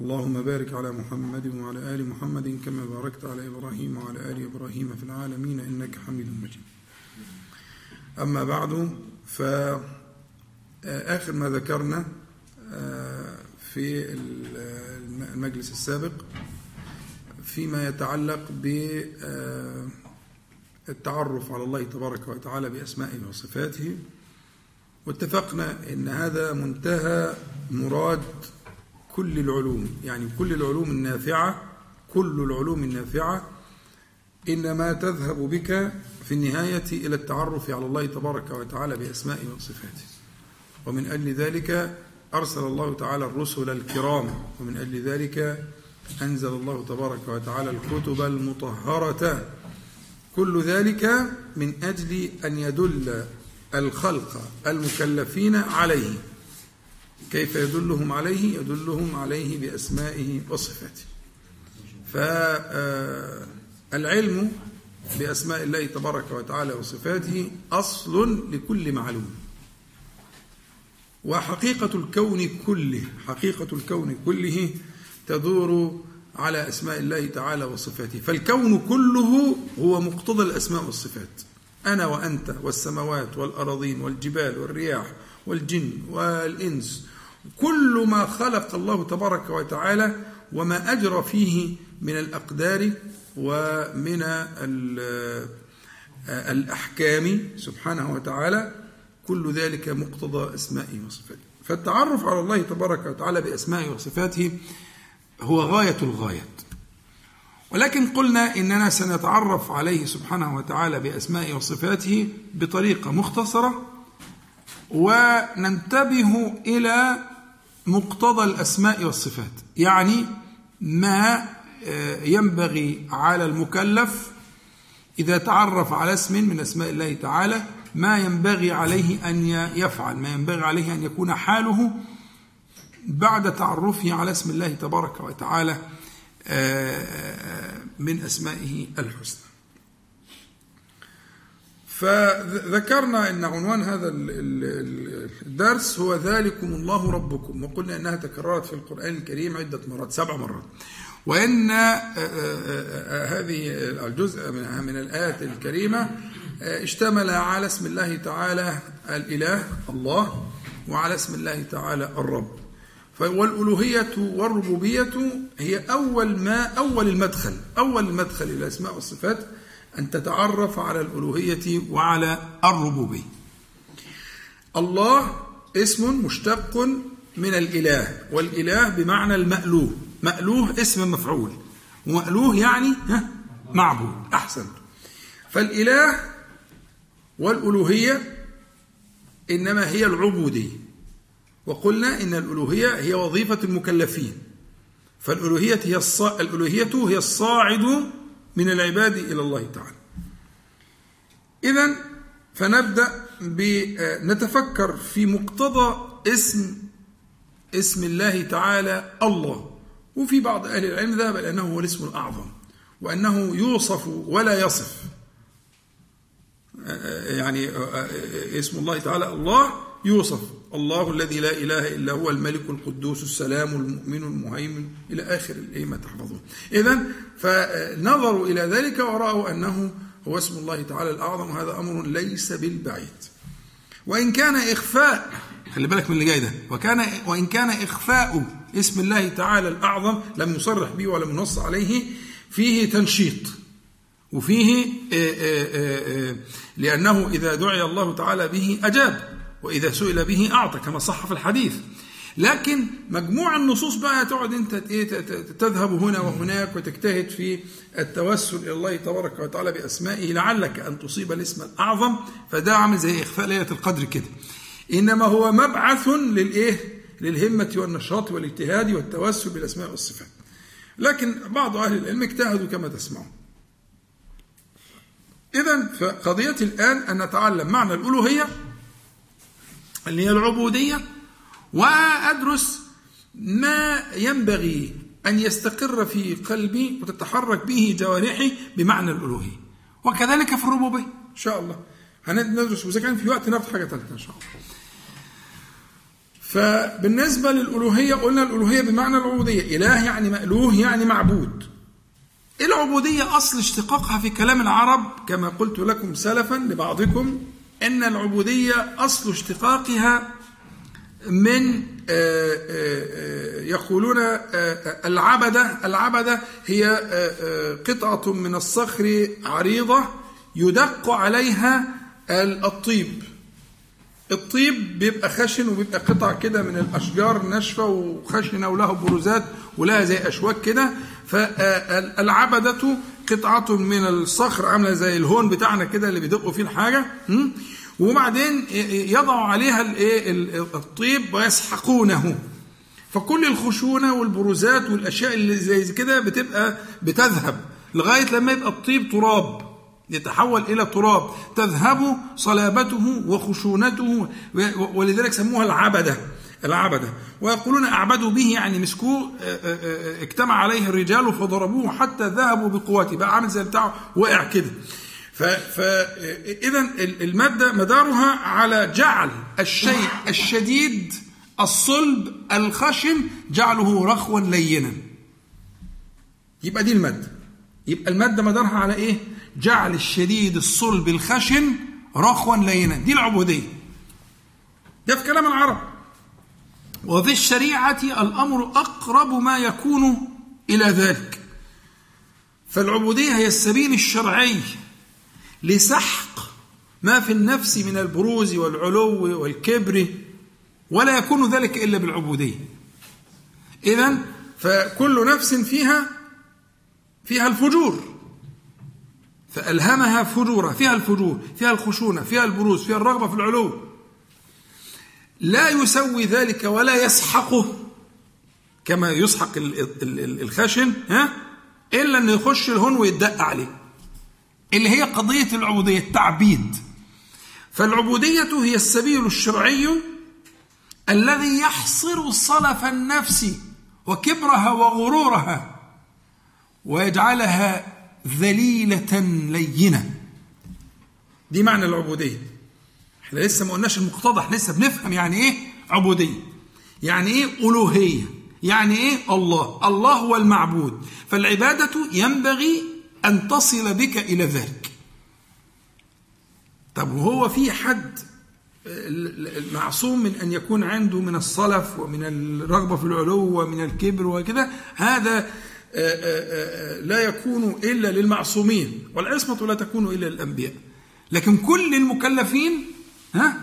اللهم بارك على محمد وعلى آل محمد كما باركت على إبراهيم وعلى آل إبراهيم في العالمين إنك حميد مجيد. أما بعد فآخر ما ذكرنا في المجلس السابق فيما يتعلق بالتعرف على الله تبارك وتعالى بأسمائه وصفاته واتفقنا أن هذا منتهى مراد كل العلوم يعني كل العلوم النافعة كل العلوم النافعة إنما تذهب بك في النهاية إلى التعرف على الله تبارك وتعالى بأسمائه وصفاته. ومن أجل ذلك أرسل الله تعالى الرسل الكرام ومن أجل ذلك أنزل الله تبارك وتعالى الكتب المطهرة. كل ذلك من أجل أن يدل الخلق المكلفين عليه. كيف يدلهم عليه؟ يدلهم عليه بأسمائه وصفاته. فالعلم بأسماء الله تبارك وتعالى وصفاته أصل لكل معلوم. وحقيقة الكون كله حقيقة الكون كله تدور على أسماء الله تعالى وصفاته. فالكون كله هو مقتضى الأسماء والصفات. أنا وأنت والسماوات والأراضين والجبال والرياح والجن والإنس كل ما خلق الله تبارك وتعالى وما أجرى فيه من الأقدار ومن الأحكام سبحانه وتعالى كل ذلك مقتضى أسمائه وصفاته. فالتعرف على الله تبارك وتعالى بأسمائه وصفاته هو غاية الغايات. ولكن قلنا إننا سنتعرف عليه سبحانه وتعالى بأسمائه وصفاته بطريقة مختصرة وننتبه إلى مقتضى الأسماء والصفات. يعني ما ينبغي على المكلف إذا تعرف على اسم من أسماء الله تعالى ما ينبغي عليه أن يفعل ما ينبغي عليه أن يكون حاله بعد تعرفه على اسم الله تبارك وتعالى من أسمائه الحسنى. فذكرنا أن عنوان هذا الدرس هو ذلكم الله ربكم. وقلنا أنها تكررت في القرآن الكريم عدة مرات سبع مرات. وأن هذه الجزء من الآيات الكريمة اشتمل على اسم الله تعالى الإله الله وعلى اسم الله تعالى الرب. والألوهية والربوبية هي أول ما أول المدخل أول المدخل إلى الأسماء والصفات أن تتعرف على الألوهية وعلى الربوبية. الله اسم مشتق من الإله والإله بمعنى المألوه. مألوه اسم مفعول. ومألوه يعني معبود أحسن. فالإله والألوهية إنما هي العبودية. وقلنا إن الألوهية هي وظيفة المكلفين. فالألوهية هي الصا... الألوهية هي الصاعد من العباد إلى الله تعالى. إذا فنبدأ بنتفكر في مقتضى اسم اسم الله تعالى الله. وفي بعض أهل العلم ذهب إلى أنه هو الاسم الأعظم وأنه يوصف ولا يصف. يعني اسم الله تعالى الله يوصف الله الذي لا إله إلا هو الملك القدوس السلام المؤمن المهيمن إلى آخر ما تحفظون إذا فنظروا إلى ذلك ورأوا أنه هو اسم الله تعالى الأعظم وهذا أمر ليس بالبعيد. وإن كان إخفاء خلي بالك من اللي جاي ده وكان وإن كان إخفاء اسم الله تعالى الأعظم لم يصرح به ولم ينص عليه فيه تنشيط. وفيه لأنه إذا دعي الله تعالى به أجاب. وإذا سئل به أعطى كما صح في الحديث. لكن مجموع النصوص بقى تقعد أنت تذهب هنا وهناك وتجتهد في التوسل إلى الله تبارك وتعالى بأسمائه لعلك أن تصيب الاسم الأعظم. فده عامل زي إخفاء ليلة القدر كده. إنما هو مبعث للإيه؟ للهمة والنشاط والاجتهاد والتوسل بالأسماء والصفات. لكن بعض أهل العلم اجتهدوا كما تسمعون. إذا فقضيتي الآن أن نتعلم معنى الألوهية اللي هي العبودية وأدرس ما ينبغي أن يستقر في قلبي وتتحرك به جوارحي بمعنى الألوهية. وكذلك في الربوبية إن شاء الله. هندرس وإذا كان في وقت ناخد حاجة ثالثة إن شاء الله. فبالنسبة للألوهية قلنا الألوهية بمعنى العبودية. إله يعني مألوه يعني معبود. العبودية؟ أصل اشتقاقها في كلام العرب كما قلت لكم سلفا لبعضكم أن العبودية أصل اشتقاقها من آه، آه، آه، يقولون العبدة العبدة هي قطعة من الصخر عريضة يدق عليها الطيب. الطيب بيبقى خشن وبيبقى قطع كده من الأشجار ناشفة وخشنة وله بروزات ولها زي أشواك كده فالعبدة قطعة من الصخر عاملة زي الهون بتاعنا كده اللي بيدقوا فيه الحاجة وبعدين يضعوا عليها الطيب ويسحقونه. فكل الخشونة والبروزات والأشياء اللي زي كده بتبقى بتذهب لغاية لما يبقى الطيب تراب يتحول إلى تراب. تذهب صلابته وخشونته ولذلك سموها العبدة. العبدة. ويقولون أعبدوا به يعني مسكوه اجتمع عليه الرجال فضربوه حتى ذهبوا بقوته. بقى عامل زي بتاعه وقع كده. فإذا المادة مدارها على جعل الشيء الشديد الصلب الخشن جعله رخوا لينا. يبقى دي المادة. يبقى المادة مدارها على إيه؟ جعل الشديد الصلب الخشن رخوا لينا. دي العبودية. ده في كلام العرب. وفي الشريعة الأمر أقرب ما يكون إلى ذلك. فالعبودية هي السبيل الشرعي لسحق ما في النفس من البروز والعلو والكبر ولا يكون ذلك إلا بالعبودية. إذا فكل نفس فيها فيها الفجور. فألهمها فجورها فيها الفجور فيها الخشونة فيها البروز فيها الرغبة في العلو. لا يسوي ذلك ولا يسحقه كما يسحق الخشن ها؟ إلا أنه يخش الهون ويتدق عليه اللي هي قضية العبودية التعبيد. فالعبودية هي السبيل الشرعي الذي يحصر صلف النفس وكبرها وغرورها ويجعلها ذليلة لينة. دي معنى العبودية. إحنا لسه ما قلناش المقتضى إحنا لسه بنفهم يعني إيه؟ عبودية. يعني إيه ألوهية؟ يعني إيه الله؟ الله هو المعبود. فالعبادة ينبغي أن تصل بك إلى ذلك. طب وهو في حد معصوم من أن يكون عنده من الصلف ومن الرغبة في العلو ومن الكبر وكذا هذا لا يكون إلا للمعصومين. والعصمة لا تكون إلا للأنبياء. لكن كل المكلفين ها؟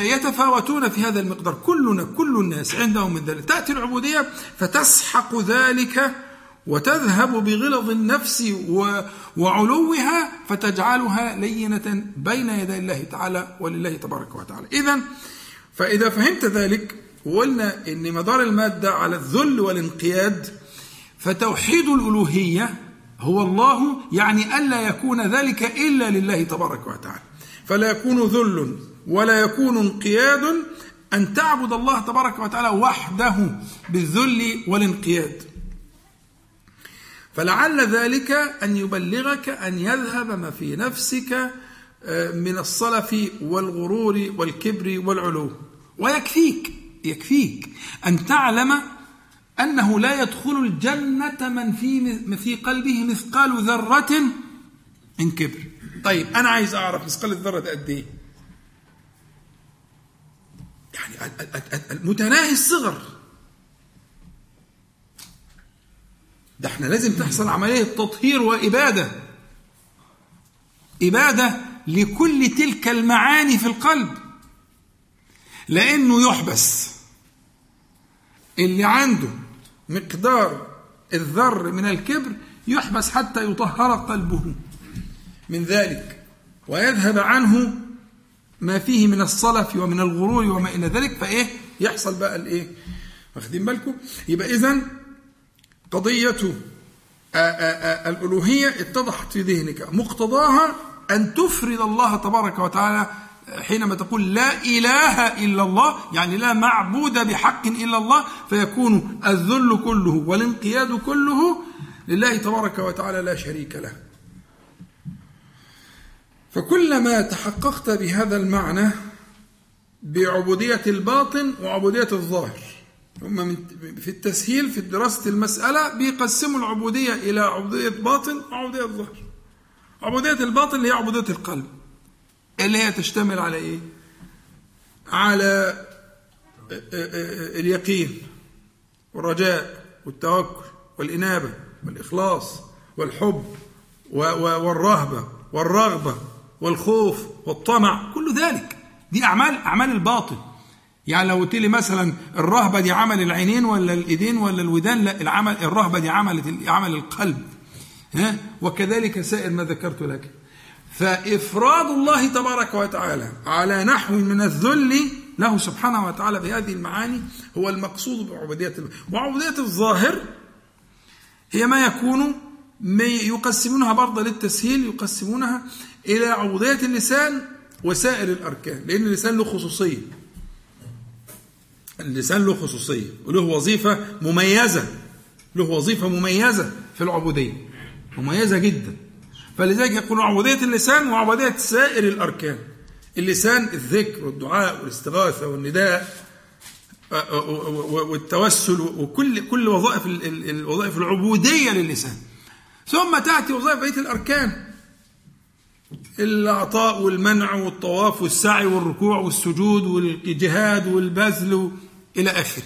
يتفاوتون في هذا المقدار. كلنا كل الناس عندهم من ذلك. تأتي العبودية فتسحق ذلك وتذهب بغلظ النفس وعلوها فتجعلها لينة بين يدي الله تعالى ولله تبارك وتعالى. إذا فإذا فهمت ذلك وقلنا إن مدار المادة على الذل والانقياد فتوحيد الألوهية هو الله يعني ألا يكون ذلك إلا لله تبارك وتعالى. فلا يكون ذل ولا يكون انقياد أن تعبد الله تبارك وتعالى وحده بالذل والانقياد فلعل ذلك أن يبلغك أن يذهب ما في نفسك آه، من الصلف والغرور والكبر والعلو ويكفيك يكفيك أن تعلم أنه لا يدخل الجنة من في في قلبه مثقال ذرة من كبر. طيب أنا عايز أعرف مثقال الذرة ده قد إيه؟ يعني متناهي الصغر. ده إحنا لازم تحصل عملية تطهير وإبادة. إبادة لكل تلك المعاني في القلب. لأنه يحبس. اللي عنده مقدار الذر من الكبر يحبس حتى يطهر قلبه من ذلك ويذهب عنه ما فيه من الصلف ومن الغرور وما إلى ذلك فإيه؟ يحصل بقى الإيه؟ واخدين بالكم؟ يبقى اذا قضية الألوهية اتضحت في ذهنك. مقتضاها أن تفرد الله تبارك وتعالى حينما تقول لا إله إلا الله يعني لا معبود بحق إلا الله فيكون الذل كله والانقياد كله لله تبارك وتعالى لا شريك له. فكلما تحققت بهذا المعنى بعبودية الباطن وعبودية الظاهر هم في التسهيل في دراسة المسألة بيقسموا العبودية إلى عبودية باطن وعبودية ظاهر عبودية الباطن اللي هي عبودية القلب اللي هي تشتمل على إيه؟ على اليقين والرجاء والتوكل والإنابة والإخلاص والحب والرهبة والرغبة والخوف والطمع كل ذلك. دي أعمال أعمال الباطن يعني لو قلت لي مثلا الرهبة دي عمل العينين ولا الإيدين ولا الودان لا العمل الرهبة دي عمل عمل القلب. ها؟ وكذلك سائر ما ذكرت لك. فإفراد الله تبارك وتعالى على نحو من الذل له سبحانه وتعالى بهذه المعاني هو المقصود بعبودية وعبودية الظاهر هي ما يكون يقسمونها برضه للتسهيل يقسمونها إلى عبودية اللسان وسائر الأركان لأن اللسان له خصوصية. اللسان له خصوصية وله وظيفة مميزة له وظيفة مميزة في العبودية. مميزة جدا. فلذلك يقول عبودية اللسان وعبودية سائر الأركان. اللسان الذكر والدعاء والاستغاثة والنداء والتوسل وكل كل وظائف الوظائف العبودية للسان. ثم تأتي وظائف بقية الأركان. العطاء والمنع والطواف والسعي والركوع والسجود والجهاد والبذل إلى آخره.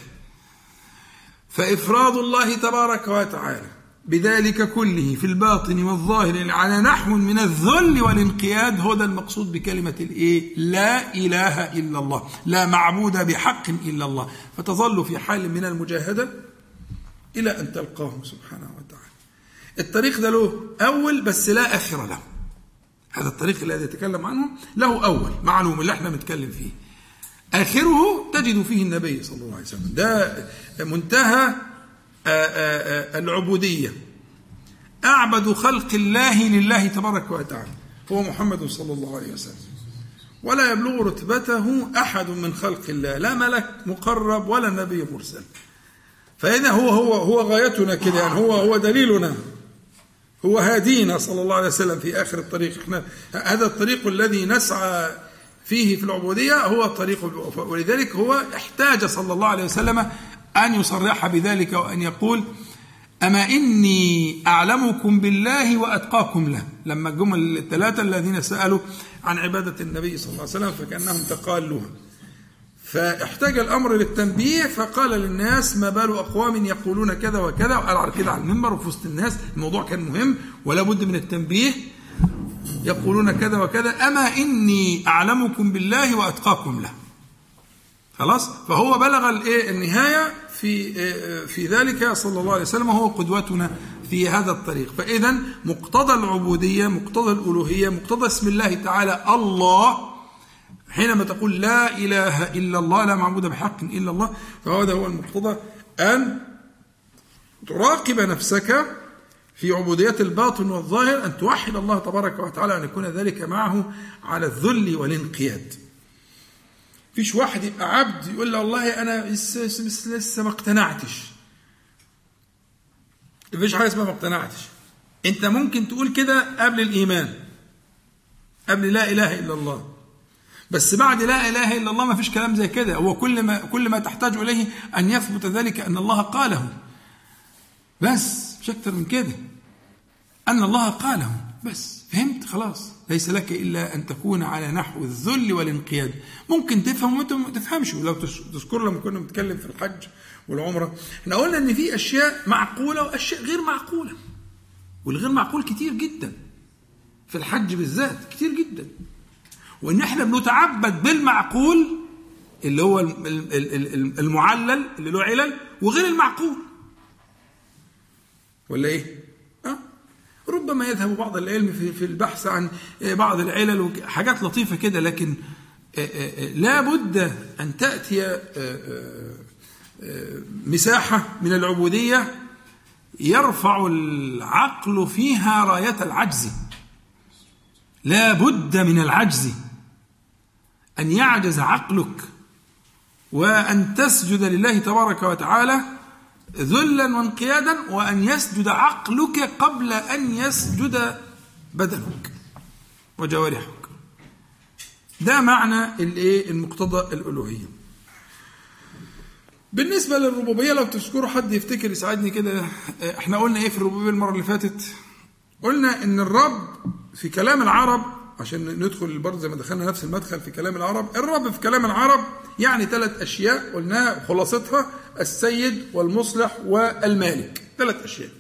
فإفراد الله تبارك وتعالى بذلك كله في الباطن والظاهر على نحو من الذل والانقياد هو ده المقصود بكلمة الإيه؟ لا إله إلا الله لا معبود بحق إلا الله. فتظل في حال من المجاهدة إلى أن تلقاه سبحانه وتعالى. الطريق ده له أول بس لا آخر له. هذا الطريق الذي يتكلم عنه له أول معلوم اللي إحنا بنتكلم فيه. آخره تجد فيه النبي صلى الله عليه وسلم. ده منتهى العبودية. أعبد خلق الله لله تبارك وتعالى. هو محمد صلى الله عليه وسلم. ولا يبلغ رتبته أحد من خلق الله. لا ملك مقرب ولا نبي مرسل. فإذا هو هو هو غايتنا كده يعني. هو هو دليلنا. هو هادينا صلى الله عليه وسلم في آخر الطريق. إحنا هذا الطريق الذي نسعى فيه في العبودية هو طريق ولذلك هو احتاج صلى الله عليه وسلم أن يصرح بذلك وأن يقول أما إني أعلمكم بالله وأتقاكم له. لما جم الثلاثة الذين سألوا عن عبادة النبي صلى الله عليه وسلم فكأنهم تقالوها. فاحتاج الأمر للتنبيه فقال للناس ما بال أقوام يقولون كذا وكذا وقال على كده على المنبر وفي وسط الناس الموضوع كان مهم ولا بد من التنبيه. يقولون كذا وكذا أما إني أعلمكم بالله وأتقاكم له. خلاص؟ فهو بلغ الإيه؟ النهاية في في ذلك صلى الله عليه وسلم وهو قدوتنا في هذا الطريق. فاذا مقتضى العبودية مقتضى الألوهية مقتضى اسم الله تعالى الله حينما تقول لا إله إلا الله لا معبود بحق إلا الله فهذا هو المقتضى أن تراقب نفسك في عبودية الباطن والظاهر أن توحد الله تبارك وتعالى أن يكون ذلك معه على الذل والانقياد. فيش واحد يبقى عبد يقول له والله أنا لسه, ما اقتنعتش. مفيش حاجة اسمها ما اقتنعتش. أنت ممكن تقول كده قبل الإيمان قبل لا إله إلا الله. بس بعد لا إله إلا الله ما فيش كلام زي كده. هو كل ما كل ما تحتاج إليه أن يثبت ذلك أن الله قاله. بس مش أكتر من كده. أن الله قاله. بس. فهمت؟ خلاص. ليس لك إلا أن تكون على نحو الذل والانقياد. ممكن تفهم وأنت ما تفهمش. ولو تذكر لما كنا بنتكلم في الحج والعمرة إحنا قلنا إن في أشياء معقولة وأشياء غير معقولة. والغير معقول كتير جدا. في الحج بالذات كتير جدا. وإن إحنا بنتعبد بالمعقول اللي هو المعلل اللي له علل وغير المعقول ولا إيه؟ أه؟ ربما يذهب بعض العلم في البحث عن بعض العلل وحاجات لطيفة كده لكن لا بد أن تأتي مساحة من العبودية يرفع العقل فيها راية العجز لا بد من العجز أن يعجز عقلك وأن تسجد لله تبارك وتعالى ذلا وانقيادا وأن يسجد عقلك قبل أن يسجد بدنك وجوارحك. ده معنى الإيه؟ المقتضى الألوهية. بالنسبة للربوبية لو تذكروا حد يفتكر يساعدني كده إحنا قلنا إيه في الربوبية المرة اللي فاتت؟ قلنا إن الرب في كلام العرب عشان ندخل برضه زي ما دخلنا نفس المدخل في كلام العرب، الرب في كلام العرب يعني ثلاث أشياء قلناها خلاصتها السيد والمصلح والمالك، ثلاث أشياء.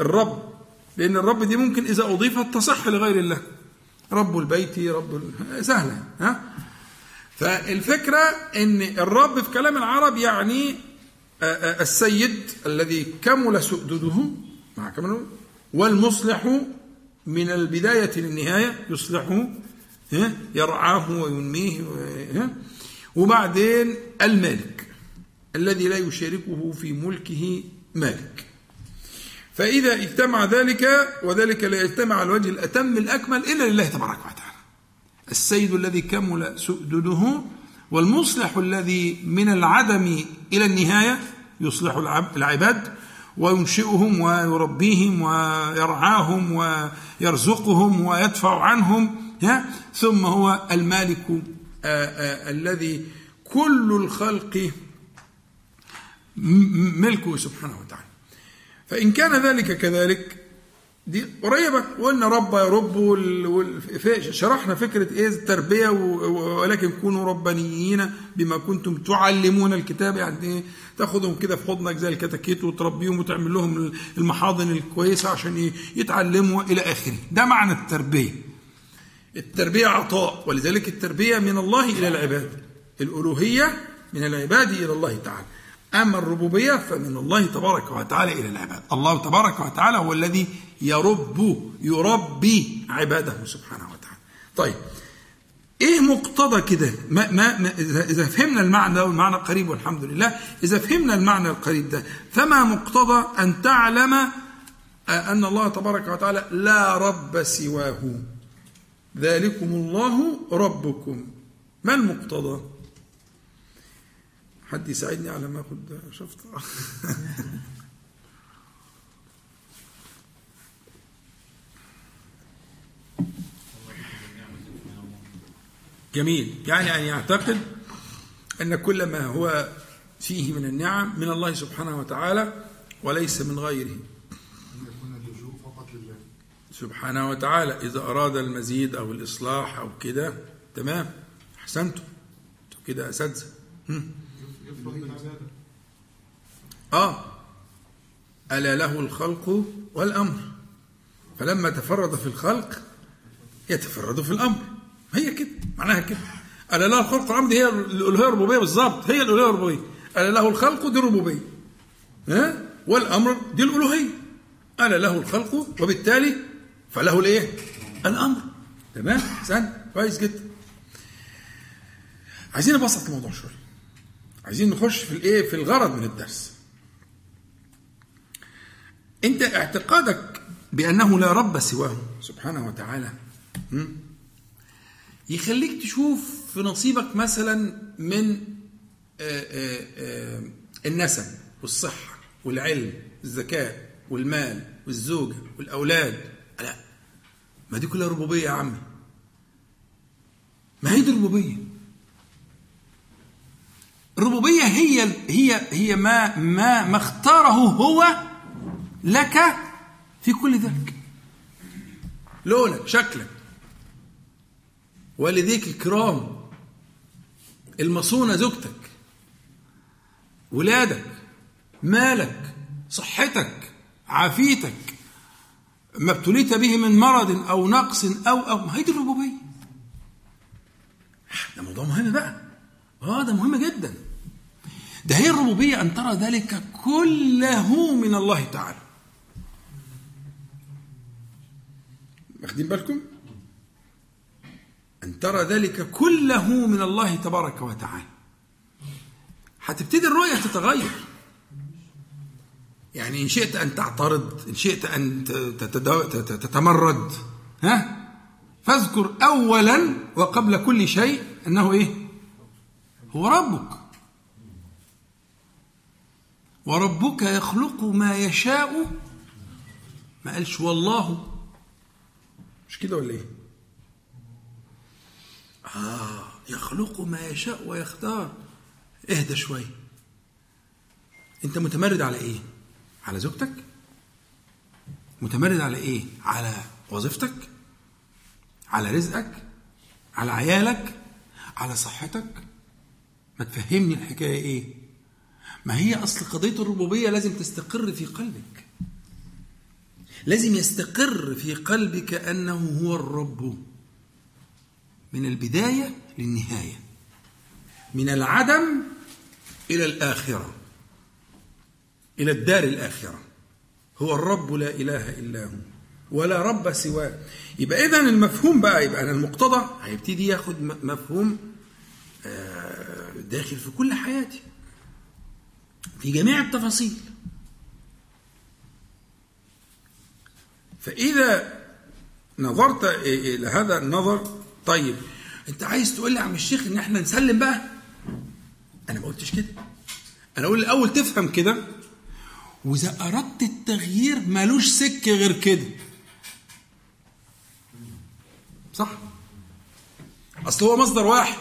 الرب لأن الرب دي ممكن إذا أضيفت تصح لغير الله. رب البيت رب سهلة ها؟ فالفكرة أن الرب في كلام العرب يعني السيد الذي كمل سؤدده مع كمله والمصلح من البداية للنهاية يصلحه يرعاه وينميه وبعدين المالك الذي لا يشاركه في ملكه مالك فإذا اجتمع ذلك وذلك لا يجتمع على الوجه الأتم الأكمل إلا لله تبارك وتعالى. السيد الذي كمل سؤدده والمصلح الذي من العدم إلى النهاية يصلح العباد وينشئهم ويربيهم ويرعاهم ويرزقهم ويدفع عنهم ثم هو المالك الذي كل الخلق ملكه سبحانه وتعالى. فإن كان ذلك كذلك دي قريبة قلنا رب يرب شرحنا فكرة إيه التربية ولكن كونوا ربانيين بما كنتم تعلمون الكتاب يعني إيه؟ تاخذهم كده في حضنك زي الكتاكيت وتربيهم وتعمل لهم المحاضن الكويسة عشان يتعلموا إلى آخره. ده معنى التربية. التربية عطاء ولذلك التربية من الله إلى العباد. الألوهية من العباد إلى الله تعالى. أما الربوبية فمن الله تبارك وتعالى إلى العباد. الله تبارك وتعالى هو الذي يرب يربي عباده سبحانه وتعالى. طيب إيه مقتضى كده؟ ما ما ما اذا فهمنا المعنى والمعنى قريب والحمد لله إذا فهمنا المعنى القريب ده فما مقتضى أن تعلم أن الله تبارك وتعالى لا رب سواه؟ ذلكم الله ربكم. ما المقتضى؟ حد يساعدني على ما اخد شفت؟ جميل. يعني أن يعتقد أن كل ما هو فيه من النعم من الله سبحانه وتعالى وليس من غيره. سبحانه وتعالى إذا أراد المزيد أو الإصلاح أو كده تمام؟ أحسنتم كده أساتذة. آه. ألا له الخلق والأمر. فلما تفرد في الخلق يتفرد في الأمر. هي كده معناها كده. ألا له الخلق والأمر هي الألوهية الربوبية بالظبط هي الألوهية الربوبية. ألا له الخلق دي الربوبية. ها؟ والأمر دي الألوهية. ألا له الخلق وبالتالي فله الإيه؟ الأمر. تمام؟ أحسن كويس جدا. عايزين نبسط الموضوع شوية عايزين نخش في الإيه؟ في الغرض من الدرس. أنت اعتقادك بأنه لا رب سواه سبحانه وتعالى. يخليك تشوف في نصيبك مثلا من النسب والصحة والعلم والذكاء والمال والزوجة والأولاد. لا ما دي كلها ربوبية يا عمي. ما هي دي ربوبية؟ الربوبية هي هي هي ما ما ما اختاره هو لك في كل ذلك. لونك شكلك. والديك الكرام المصونة زوجتك ولادك مالك صحتك عافيتك ما ابتليت به من مرض أو نقص أو أو ما هي دي الربوبية. ده موضوع مهم بقى. آه ده مهم جدا. ده هي الربوبية أن ترى ذلك كله من الله تعالى. واخدين بالكم؟ أن ترى ذلك كله من الله تبارك وتعالى. هتبتدي الرؤية تتغير. يعني إن شئت أن تعترض إن شئت أن تتمرد ها؟ فاذكر أولا وقبل كل شيء أنه إيه؟ هو ربك. وربك يخلق ما يشاء. ما قالش والله. مش كده ولا إيه؟ آه يخلق ما يشاء ويختار. اهدى شوية انت متمرد على إيه؟ على زوجتك؟ متمرد على إيه؟ على وظيفتك؟ على رزقك؟ على عيالك؟ على صحتك؟ ما تفهمني الحكاية إيه؟ ما هي اصل قضية الربوبية لازم تستقر في قلبك. لازم يستقر في قلبك أنه هو الرب. من البداية للنهاية. من العدم إلى الآخرة. إلى الدار الآخرة. هو الرب لا إله إلا هو. ولا رب سواه. يبقى اذا المفهوم بقى يبقى أنا المقتضى هيبتدي ياخد مفهوم آه، داخل في كل حياتي. في جميع التفاصيل. فإذا نظرت إلى هذا النظر طيب أنت عايز تقول لي يا عم الشيخ إن إحنا نسلم بقى؟ أنا ما قلتش كده. أنا أقول الأول تفهم كده. وإذا أردت التغيير ملوش سكة غير كده. صح؟ أصل هو مصدر واحد.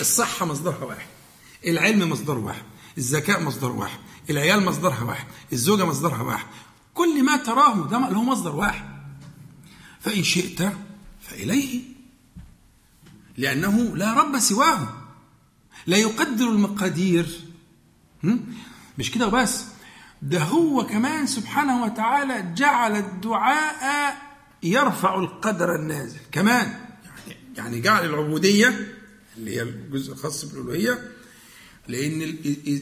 الصحة مصدرها واحد. العلم مصدره واحد. الذكاء مصدر واحد. العيال مصدرها واحد. الزوجة مصدرها واحد. كل ما تراه ده له مصدر واحد. فإن شئت فإليه. لأنه لا رب سواه. لا يقدر المقادير. مش كده وبس. ده هو كمان سبحانه وتعالى جعل الدعاء يرفع القدر النازل. كمان. يعني يعني جعل العبودية اللي هي الجزء الخاص بالألوهية لأن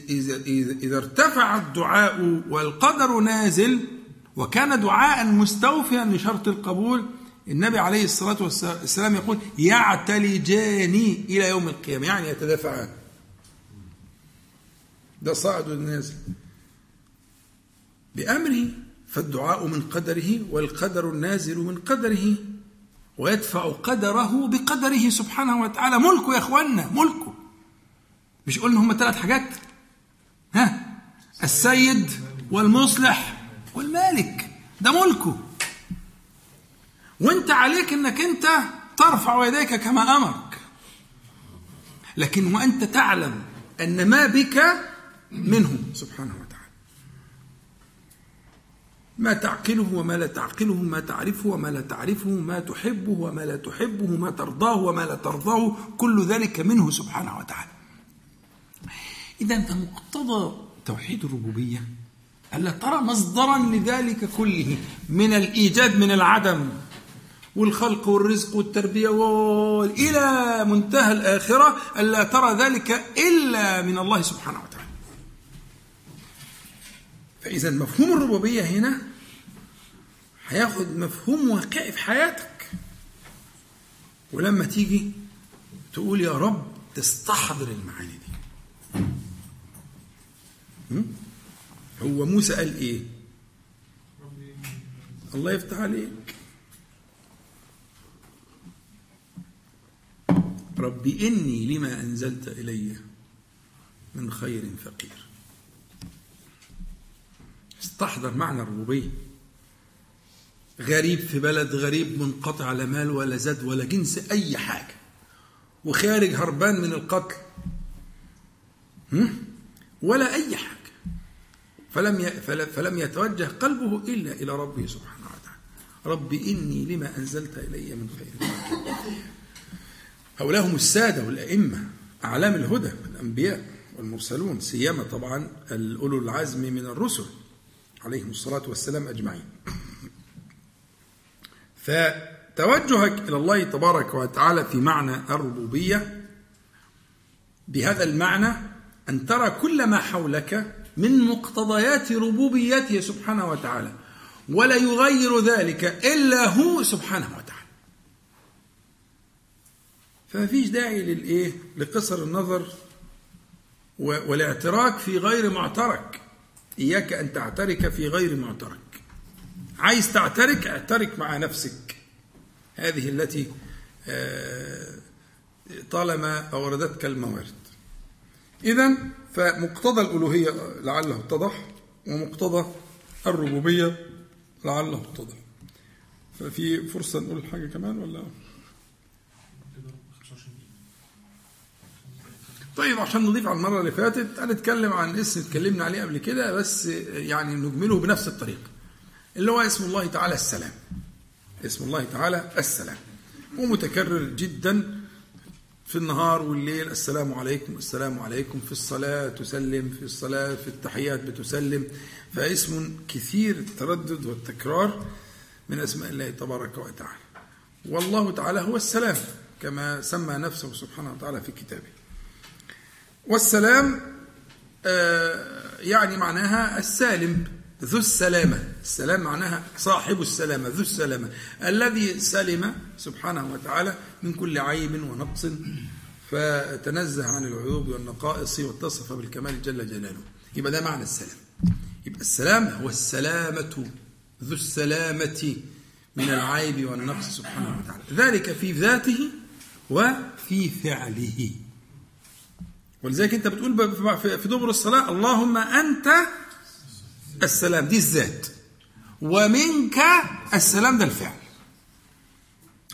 إذا, إذا ارتفع الدعاء والقدر نازل وكان دعاء مستوفيا لشرط القبول. النبي عليه الصلاة والسلام يقول يعتلجان إلى يوم القيامة يعني يتدافعان ده صاعد والنازل بأمره فالدعاء من قدره والقدر النازل من قدره ويدفع قدره بقدره سبحانه وتعالى. ملكه يا اخوانا ملكه. مش قلنا هم ثلاث حاجات؟ ها؟ السيد والمصلح. والمالك ده ملكه. وانت عليك انك انت ترفع يديك كما أمرك. لكن وأنت تعلم أن ما بك منه سبحانه وتعالى. ما تعقله وما لا تعقله ما تعرفه وما لا تعرفه ما تحبه وما لا تحبه ما ترضاه وما لا ترضاه كل ذلك منه سبحانه وتعالى. إذا فمقتضى توحيد الربوبية. ألا ترى مصدرا لذلك كله من الإيجاد من العدم والخلق والرزق والتربية إلى منتهى الآخرة ألا ترى ذلك إلا من الله سبحانه وتعالى. فإذا مفهوم الربوبية هنا هياخد مفهوم واقعي في حياتك. ولما تيجي تقول يا رب تستحضر المعاني دي. هو موسى قال إيه؟ الله يفتح عليك. رب إني لما أنزلت إلي من خير فقير. استحضر معنى الربوبية. غريب في بلد غريب منقطع لا مال ولا زاد ولا جنس أي حاجة. وخارج هربان من القتل. ولا أي حاجة. فلم فلم يتوجه قلبه إلا إلى ربه سبحانه وتعالى. رب إني لما أنزلت إلي من خير. هؤلاء هم السادة والأئمة أعلام الهدى الأنبياء والمرسلون سيما طبعا أولو العزم من الرسل عليهم الصلاة والسلام أجمعين. فتوجهك إلى الله تبارك وتعالى في معنى الربوبية بهذا المعنى أن ترى كل ما حولك من مقتضيات ربوبيته سبحانه وتعالى ولا يغير ذلك إلا هو سبحانه وتعالى. فما فيش داعي للإيه؟ لقصر النظر والاعتراك في غير معترك. إياك أن تعترك في غير معترك. عايز تعترك اعترك مع نفسك. هذه التي آه، طالما أوردتك الموارد. إذا فمقتضى الألوهية لعله اتضح ومقتضى الربوبية لعله اتضح. ففي فرصة نقول حاجة كمان ولا؟ طيب عشان نضيف على المرة اللي فاتت هنتكلم عن اسم اتكلمنا عليه قبل كده بس يعني نجمله بنفس الطريقة اللي هو اسم الله تعالى السلام. اسم الله تعالى السلام. ومتكرر جدا في النهار والليل السلام عليكم السلام عليكم في الصلاة تسلم في الصلاة في التحيات بتسلم. فاسم كثير التردد والتكرار من أسماء الله تبارك وتعالى. والله تعالى هو السلام كما سمى نفسه سبحانه وتعالى في كتابه. والسلام آه، يعني معناها السالم. ذو السلامة. السلام معناها صاحب السلامة ذو السلامة. الذي سلم سبحانه وتعالى من كل عيب ونقص فتنزه عن العيوب والنقائص واتصف بالكمال جل جلاله. يبقى ده معنى السلام. يبقى السلام هو السلامة ذو السلامة من العيب والنقص سبحانه وتعالى. ذلك في ذاته وفي فعله. ولذلك انت بتقول في دبر الصلاة اللهم أنت السلام دي الذات. ومنك السلام ده الفعل.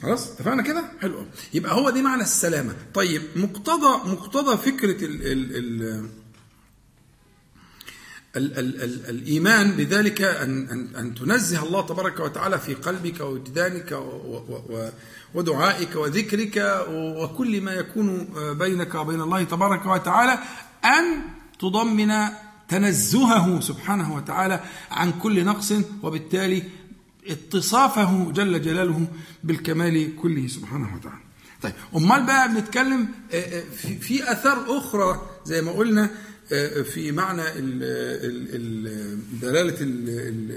خلاص؟ اتفقنا كده؟ حلو يبقى هو دي معنى السلامة. طيب مقتضى مقتضى فكرة ال ال ال ال ال ال الإيمان بذلك أن, أن, أن تنزه الله تبارك وتعالى في قلبك ووجدانك ودعائك وذكرك وكل ما يكون بينك وبين الله تبارك وتعالى أن تضمن تنزهه سبحانه وتعالى عن كل نقص وبالتالي اتصافه جل جلاله بالكمال كله سبحانه وتعالى طيب أمال بقى بنتكلم آه، آه، في أثار أخرى زي ما قلنا آه، في معنى دلالة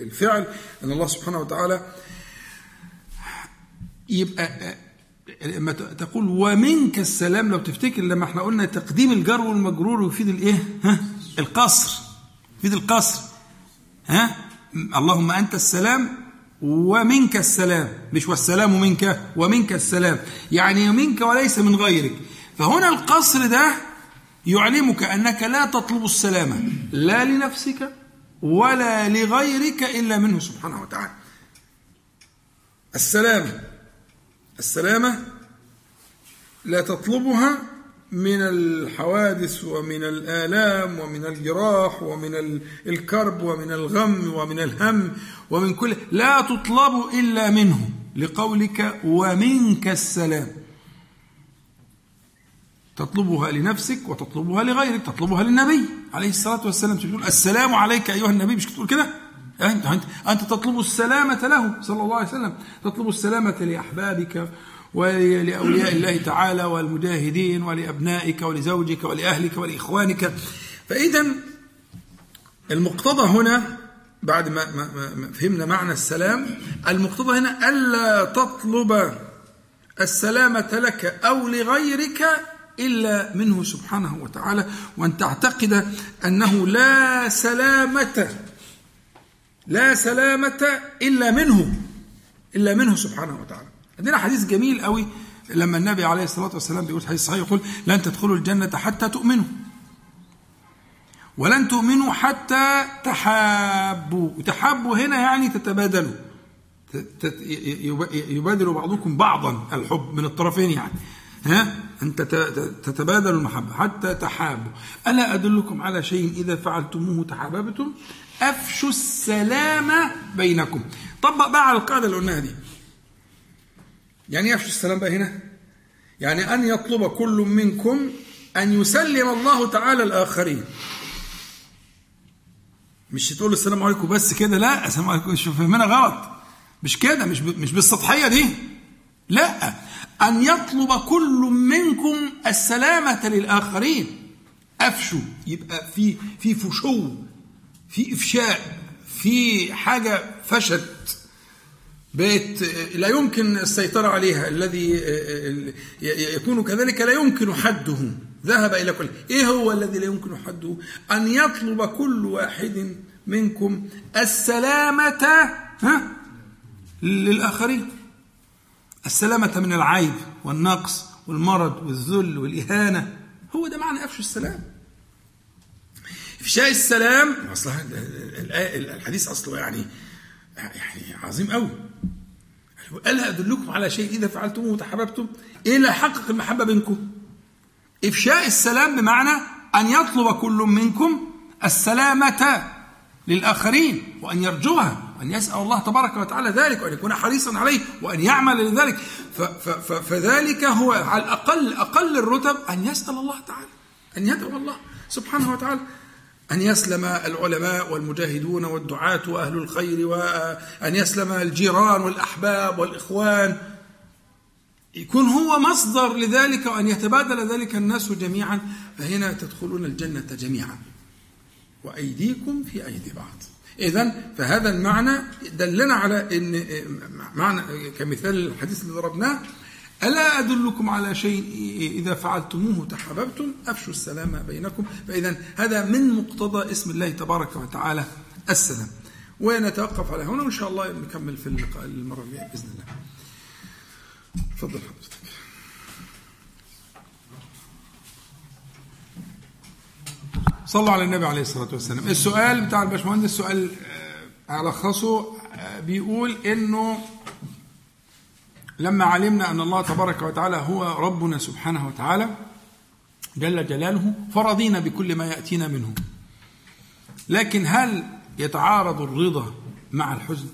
الفعل أن الله سبحانه وتعالى يبقى لما تقول ومنك السلام لو تفتكر لما إحنا قلنا تقديم الجر والمجرور يفيد الإيه؟ ها؟ القصر. يفيد القصر. ها؟ اللهم أنت السلام ومنك السلام. مش والسلام منك ومنك السلام. يعني منك وليس من غيرك. فهنا القصر ده يعلمك أنك لا تطلب السلامه لا لنفسك ولا لغيرك إلا منه سبحانه وتعالى. السلامه السلامة لا تطلبها من الحوادث ومن الآلام ومن الجراح ومن الكرب ومن الغم ومن الهم ومن كل لا تطلب إلا منه لقولك ومنك السلام. تطلبها لنفسك وتطلبها لغيرك تطلبها للنبي عليه الصلاة والسلام. تقول السلام عليك أيها النبي مش تقول كده؟ أنت, أنت تطلب السلامة له صلى الله عليه وسلم. تطلب السلامة لأحبابك ولأولياء الله تعالى والمجاهدين ولأبنائك ولزوجك ولأهلك ولإخوانك. فإذا المقتضى هنا بعد ما, فهمنا معنى السلام المقتضى هنا ألا تطلب السلامة لك أو لغيرك إلا منه سبحانه وتعالى وأن تعتقد أنه لا سلامة لا سلامة إلا منه إلا منه سبحانه وتعالى. عندنا حديث جميل قوي لما النبي عليه الصلاة والسلام بيقول حديث صحيح يقول لن تدخلوا الجنة حتى تؤمنوا. ولن تؤمنوا حتى تحابوا. وتحابوا هنا يعني تتبادلوا. يبادل بعضكم بعضا الحب من الطرفين يعني. ها؟ أنت تتبادل المحبة حتى تحابوا. ألا أدلكم على شيء إذا فعلتموه تحاببتم؟ أفشوا السلام بينكم. طبق بقى على القاعدة اللي قلناها دي. يعني يفشو السلام بقى هنا؟ يعني أن يطلب كل منكم أن يسلم الله تعالى الآخرين. مش تقول السلام عليكم بس كده لا السلام عليكم مش فهمنا غلط. مش كده مش مش بالسطحية دي. لا أن يطلب كل منكم السلامة للآخرين. أفشوا يبقى في في فشو في إفشاء في حاجة فشت. بقت لا يمكن السيطرة عليها الذي يكون كذلك لا يمكن حده. ذهب إلى كل إيه هو الذي لا يمكن حده؟ أن يطلب كل واحد منكم السلامة ها؟ للآخرين. السلامة من العيب والنقص والمرض والذل والإهانة. هو ده معنى أفشوا السلام. إفشاء السلام أصلا الحديث أصله يعني يعني عظيم قوي. ألا أدلكم على شيء إذا فعلتموه تحببتم لا يحقق المحبة بينكم إفشاء السلام بمعنى أن يطلب كل منكم السلامة للآخرين وأن يرجوها وأن يسأل الله تبارك وتعالى ذلك وأن يكون حريصا عليه وأن يعمل لذلك. فذلك هو على الأقل أقل الرتب أن يسأل الله تعالى أن يدعو الله سبحانه وتعالى. أن يسلم العلماء والمجاهدون والدعاة وأهل الخير وأن يسلم الجيران والأحباب والإخوان. يكون هو مصدر لذلك وأن يتبادل ذلك الناس جميعا فهنا تدخلون الجنة جميعا. وأيديكم في أيدي بعض. إذا فهذا المعنى دلنا على أن معنى كمثال الحديث اللي ضربناه ألا أدلكم على شيء إذا فعلتموه تحاببتم؟ أفشوا السلام بينكم. فإذا هذا من مقتضى اسم الله تبارك وتعالى السلام. ونتوقف على هنا وإن شاء الله نكمل في اللقاء المرة الجاية بإذن الله. تفضل حضرتك. صلوا على النبي عليه الصلاة والسلام. السؤال بتاع الباشمهندس سؤال ألخصه آه، بيقول إنه لما علمنا أن الله تبارك وتعالى هو ربنا سبحانه وتعالى جل جلاله فرضينا بكل ما يأتينا منه. لكن هل يتعارض الرضا مع الحزن؟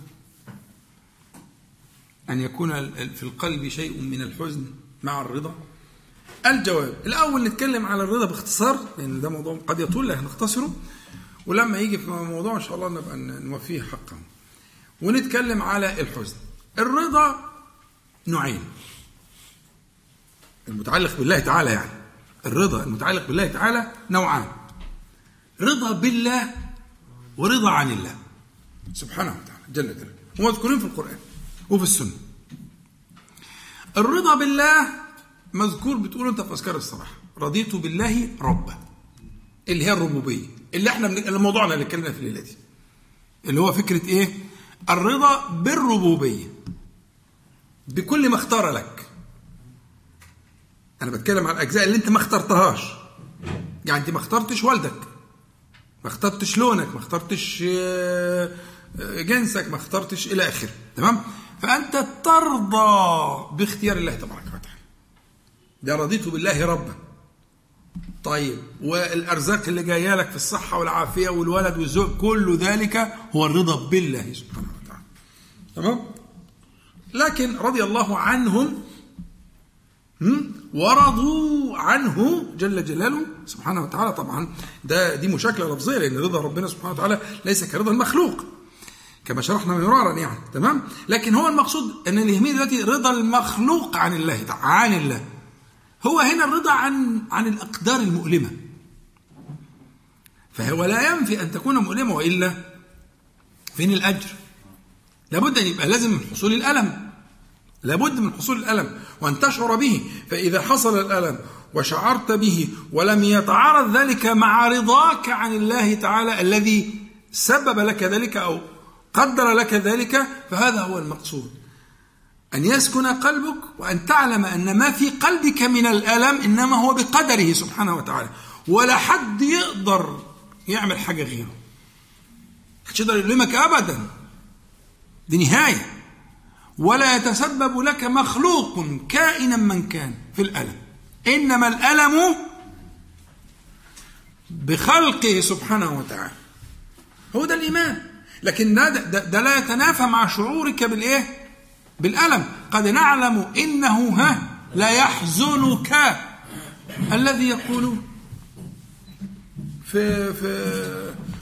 أن يكون في القلب شيء من الحزن مع الرضا؟ الجواب الأول نتكلم على الرضا باختصار لأن ده موضوع قد يطول لكن نختصره. ولما يجي في موضوع إن شاء الله نبقى نوفيه حقه. ونتكلم على الحزن. الرضا نوعين. المتعلق بالله تعالى يعني. الرضا المتعلق بالله تعالى نوعان. رضا بالله ورضا عن الله. سبحانه وتعالى جل جلاله. ومذكورين في القرآن وفي السنة. الرضا بالله مذكور بتقول أنت في أذكار الصباح رضيت بالله ربا اللي هي الربوبية. اللي إحنا من موضوعنا اللي اتكلمنا في الليلة دي. اللي هو فكرة إيه؟ الرضا بالربوبية. بكل ما اختار لك. أنا بتكلم عن الأجزاء اللي أنت ما اخترتهاش. يعني أنت ما اخترتش والدك ما اخترتش لونك ما اخترتش آه، آه، جنسك ما اخترتش إلى آخره. تمام؟ فأنت ترضى باختيار الله تبارك وتعالى. ده رضيت بالله ربا. طيب والأرزاق اللي جاية لك في الصحة والعافية والولد والزوج كل ذلك هو الرضا بالله سبحانه وتعالى. تمام؟ لكن رضي الله عنهم ورضوا عنه جل جلاله سبحانه وتعالى. طبعا ده دي مشاكلة لفظية لأن رضا ربنا سبحانه وتعالى ليس كرضا المخلوق كما شرحنا مرارا يعني. تمام؟ لكن هو المقصود أن اللي يهمني دلوقتي رضا المخلوق عن الله عن الله. هو هنا الرضا عن عن الأقدار المؤلمة. فهو لا ينفي أن تكون مؤلمة وإلا فين الأجر؟ لابد أن يبقى لازم حصول الألم. لابد من حصول الألم وأن تشعر به فإذا حصل الألم وشعرت به ولم يتعارض ذلك مع رضاك عن الله تعالى الذي سبب لك ذلك أو قدر لك ذلك فهذا هو المقصود. أن يسكن قلبك وأن تعلم أن ما في قلبك من الألم إنما هو بقدره سبحانه وتعالى. ولا حد يقدر يعمل حاجة غيره. محدش يقدر يلمك أبدا. دي نهاية. ولا يتسبب لك مخلوق كائنا من كان في الألم. إنما الألم بخلقه سبحانه وتعالى. هو ده الإيمان. لكن ده, ده, ده لا يتنافى مع شعورك بالإيه؟ بالألم. قد نعلم إنه ها لا يحزنك الذي يقول في في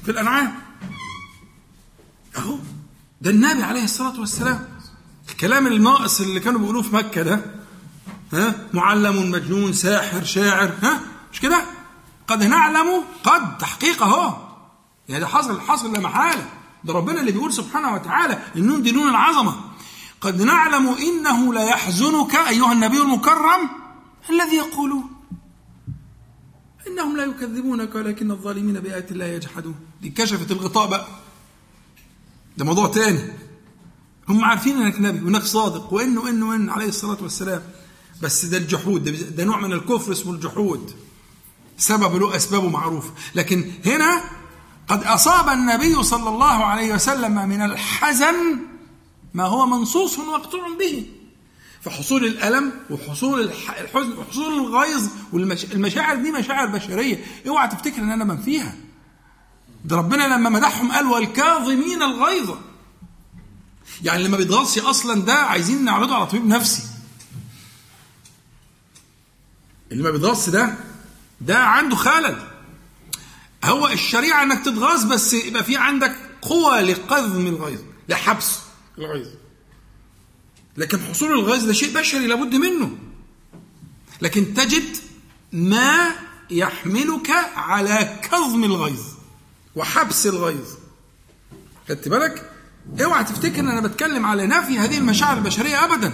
في الأنعام. أهو. ده النبي عليه الصلاة والسلام. الكلام الناقص اللي كانوا بيقولوه في مكة ده ها معلم مجنون ساحر شاعر ها مش كده؟ قد نعلم قد تحقيق اهو يعني ده حصل حصل لا محالة. ده ربنا اللي بيقول سبحانه وتعالى النون دي نون العظمة. قد نعلم إنه لا يحزنك أيها النبي المكرم الذي يقولون. إنهم لا يكذبونك ولكن الظالمين بآيات الله يجحدون. دي كشفت الغطاء بقى. ده موضوع تاني. هم عارفين انك نبي وانك صادق وان وان وان عليه الصلاة والسلام. بس ده الجحود ده, ده نوع من الكفر اسمه الجحود. سبب له أسبابه معروفة. لكن هنا قد أصاب النبي صلى الله عليه وسلم من الحزن ما هو منصوص مقطوع به. فحصول الألم وحصول الحزن وحصول الغيظ والمشاعر دي مشاعر بشرية. اوعى تفتكر إن أنا منفيها ده ربنا لما مدحهم قال والكاظمين الغيظ. يعني اللي ما أصلا ده عايزين نعرضه على طبيب نفسي. اللي ما بيتغلص ده ده عنده خلل. هو الشريعة إنك تتغاظ بس يبقى في عندك قوة لقذم الغيظ لحبس الغيظ. لكن حصول الغيظ ده شيء بشري لابد منه. لكن تجد ما يحملك على كظم الغيظ وحبس الغيظ. خدت بالك؟ اوعى تفتكر إن أنا بتكلم على نفي هذه المشاعر البشرية ابدا.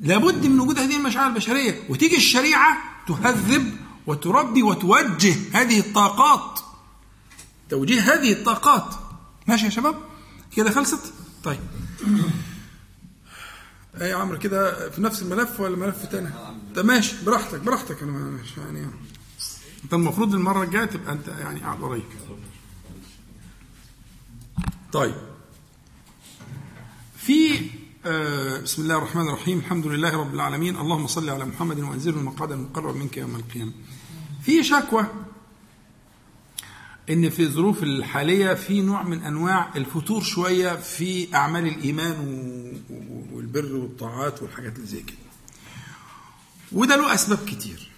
لابد من وجود هذه المشاعر البشرية وتيجي الشريعة تهذب وتربي وتوجه هذه الطاقات. توجيه هذه الطاقات. ماشي يا شباب؟ كده خلصت؟ طيب. أي يا عمرو كده في نفس الملف ولا ملف تاني؟ طب ماشي براحتك براحتك أنا ماشي يعني. أنت المفروض المرة الجاية تبقى أنت يعني قاعد قريب طيب. في آه بسم الله الرحمن الرحيم. الحمد لله رب العالمين. اللهم صل على محمد وانزله المقعد المقرب منك يوم القيامة. في شكوى إن في الظروف الحالية في نوع من أنواع الفتور شوية في أعمال الإيمان والبر والطاعات والحاجات اللي زي كده. وده له أسباب كتير.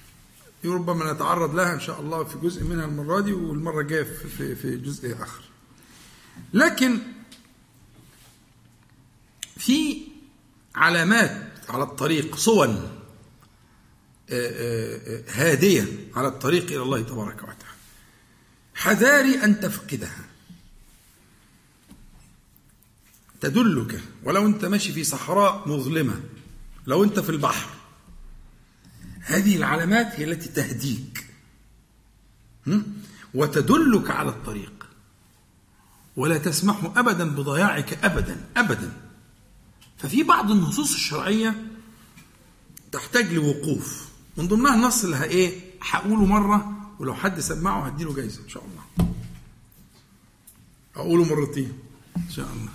ربما نتعرض لها إن شاء الله في جزء منها المرة دي والمرة الجاية في في جزء آخر. لكن في علامات على الطريق صون هادية على الطريق إلى الله تبارك وتعالى. حذاري أن تفقدها. تدلك ولو أنت ماشي في صحراء مظلمة لو أنت في البحر. هذه العلامات هي التي تهديك. وتدلك على الطريق. ولا تسمح ابدا بضياعك ابدا ابدا. ففي بعض النصوص الشرعية تحتاج لوقوف. من ضمنها النص اللي إيه؟ هقوله مرة ولو حد سمعه هديله جايزة إن شاء الله. اقوله مرتين إن شاء الله.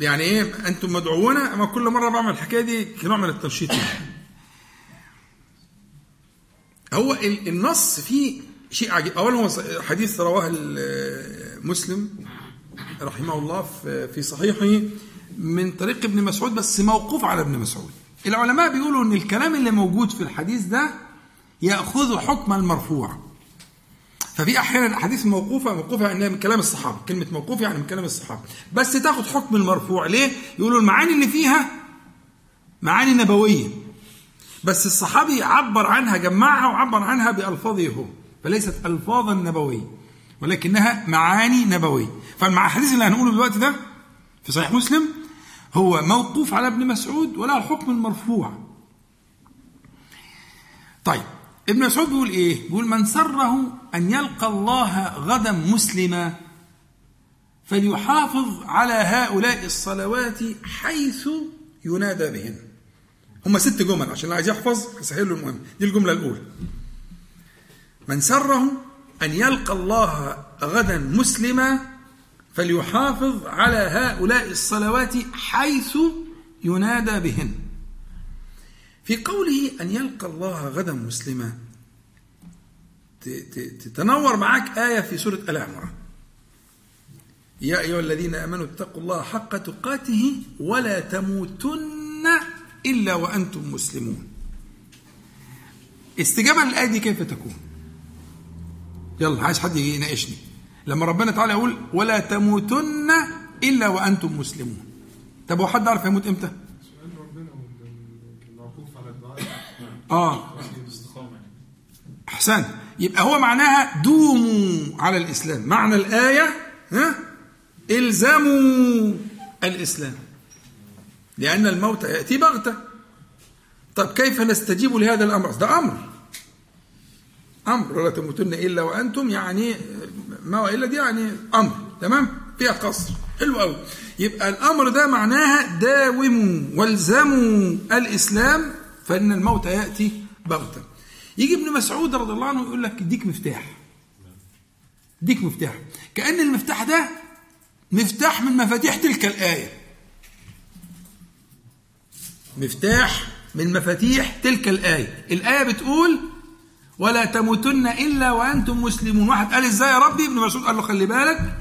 يعني إيه؟ أنتم مدعوون أما كل مرة بعمل الحكاية دي كنوع من التنشيط. هو النص فيه شيء عجيب. اولا هو حديث رواه مسلم رحمه الله في صحيحه من طريق ابن مسعود بس موقوف على ابن مسعود. العلماء بيقولوا إن الكلام اللي موجود في الحديث ده يأخذ حكم المرفوع. ففي أحيانا أحاديث موقوفة موقوفة انها من كلام الصحابة كلمة موقوف يعني من كلام الصحابة. بس تأخذ حكم المرفوع. ليه؟ يقولوا المعاني اللي فيها معاني نبوية. بس الصحابي عبر عنها جمعها وعبر عنها بألفاظه هو فليست ألفاظا نبوية. ولكنها معاني نبوية. فالحديث اللي هنقوله دلوقتي ده في صحيح مسلم هو موقوف على ابن مسعود ولا الحكم المرفوع. طيب ابن مسعود بيقول إيه؟ بيقول من سره أن يلقى الله غدا مسلما فليحافظ على هؤلاء الصلوات حيث ينادى بهن هم ست جمل عشان اللي عايز يحفظ يسهل له المهم. دي الجملة الأولى. من سره أن يلقى الله غدا مسلما فليحافظ على هؤلاء الصلوات حيث ينادى بهن. في قوله أن يلقى الله غدا مسلما تتنور معاك آية في سورة ال عمران يا أيها الذين آمنوا اتقوا الله حق تقاته ولا تموتن إلا وأنتم مسلمون. استجابة للآية دي كيف تكون؟ يلا عايز حد يناقشني. لما ربنا تعالى يقول ولا تموتن إلا وأنتم مسلمون. طب هو حد عارف يموت إمتى؟ آه. أحسن. يبقى هو معناها دوموا على الإسلام. معنى الآية ها؟ إلزموا الإسلام. لأن الموت يأتي بغتة. طب كيف نستجيب لهذا الأمر؟ ده أمر. أمر ولا تموتن إلا وأنتم يعني ما وإلا دي يعني أمر تمام؟ فيها قصر. حلو قوي يبقى الأمر ده معناها داوموا والزموا الإسلام فإن الموت يأتي بغتة. يجي ابن مسعود رضي الله عنه يقول لك اديك مفتاح. اديك مفتاح. كأن المفتاح ده مفتاح من مفاتيح تلك الآية. مفتاح من مفاتيح تلك الآية. الآية بتقول ولا تموتن إلا وأنتم مسلمون. واحد قال إزاي يا ربي؟ ابن مسعود قال له خلي بالك.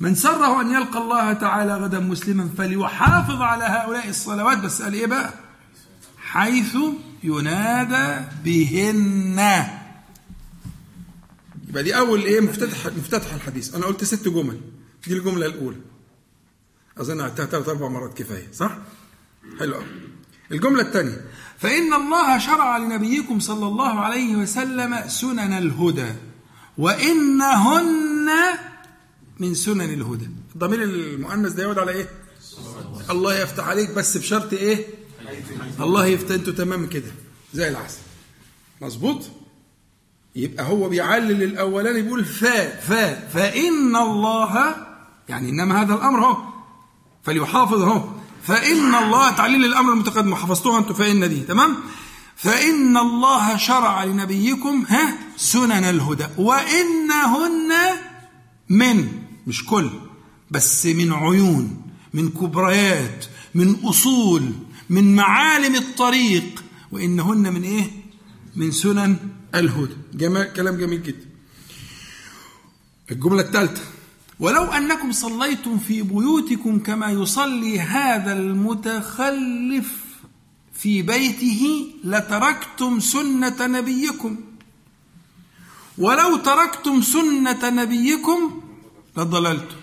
من سره أن يلقى الله تعالى غدا مسلما فليحافظ على هؤلاء الصلوات. بس قال إيه بقى؟ حيث ينادى بهن. يبقى دي أول إيه؟ مفتتح مفتتح الحديث. أنا قلت ست جمل. دي الجملة الأولى. أظن قلتها ثلاث أربع مرات كفاية صح؟ حلو قوي الجملة الثانية. فإن الله شرع لنبيكم صلى الله عليه وسلم سنن الهدى وإنهن من سنن الهدى. الضمير المؤنث ده يعود على إيه؟ الله يفتح عليك بس بشرط إيه؟ الله يفتح أنتوا تمام كده زي العسل. مظبوط؟ يبقى هو بيعلل الاولاني بيقول فا فا فإن الله يعني إنما هذا الأمر أهو فليحافظ أهو. فإن الله تعليل الأمر المتقدم حفظتوها أنتوا فإن دي تمام؟ فإن الله شرع لنبيكم ها سنن الهدى وإنهن من مش كل بس من عيون من كبريات من أصول من معالم الطريق وإنهن من إيه؟ من سنن الهدى. كلام جميل جدا. الجملة الثالثة. ولو أنكم صليتم في بيوتكم كما يصلي هذا المتخلف في بيته لتركتم سنة نبيكم. ولو تركتم سنة نبيكم لضللتم.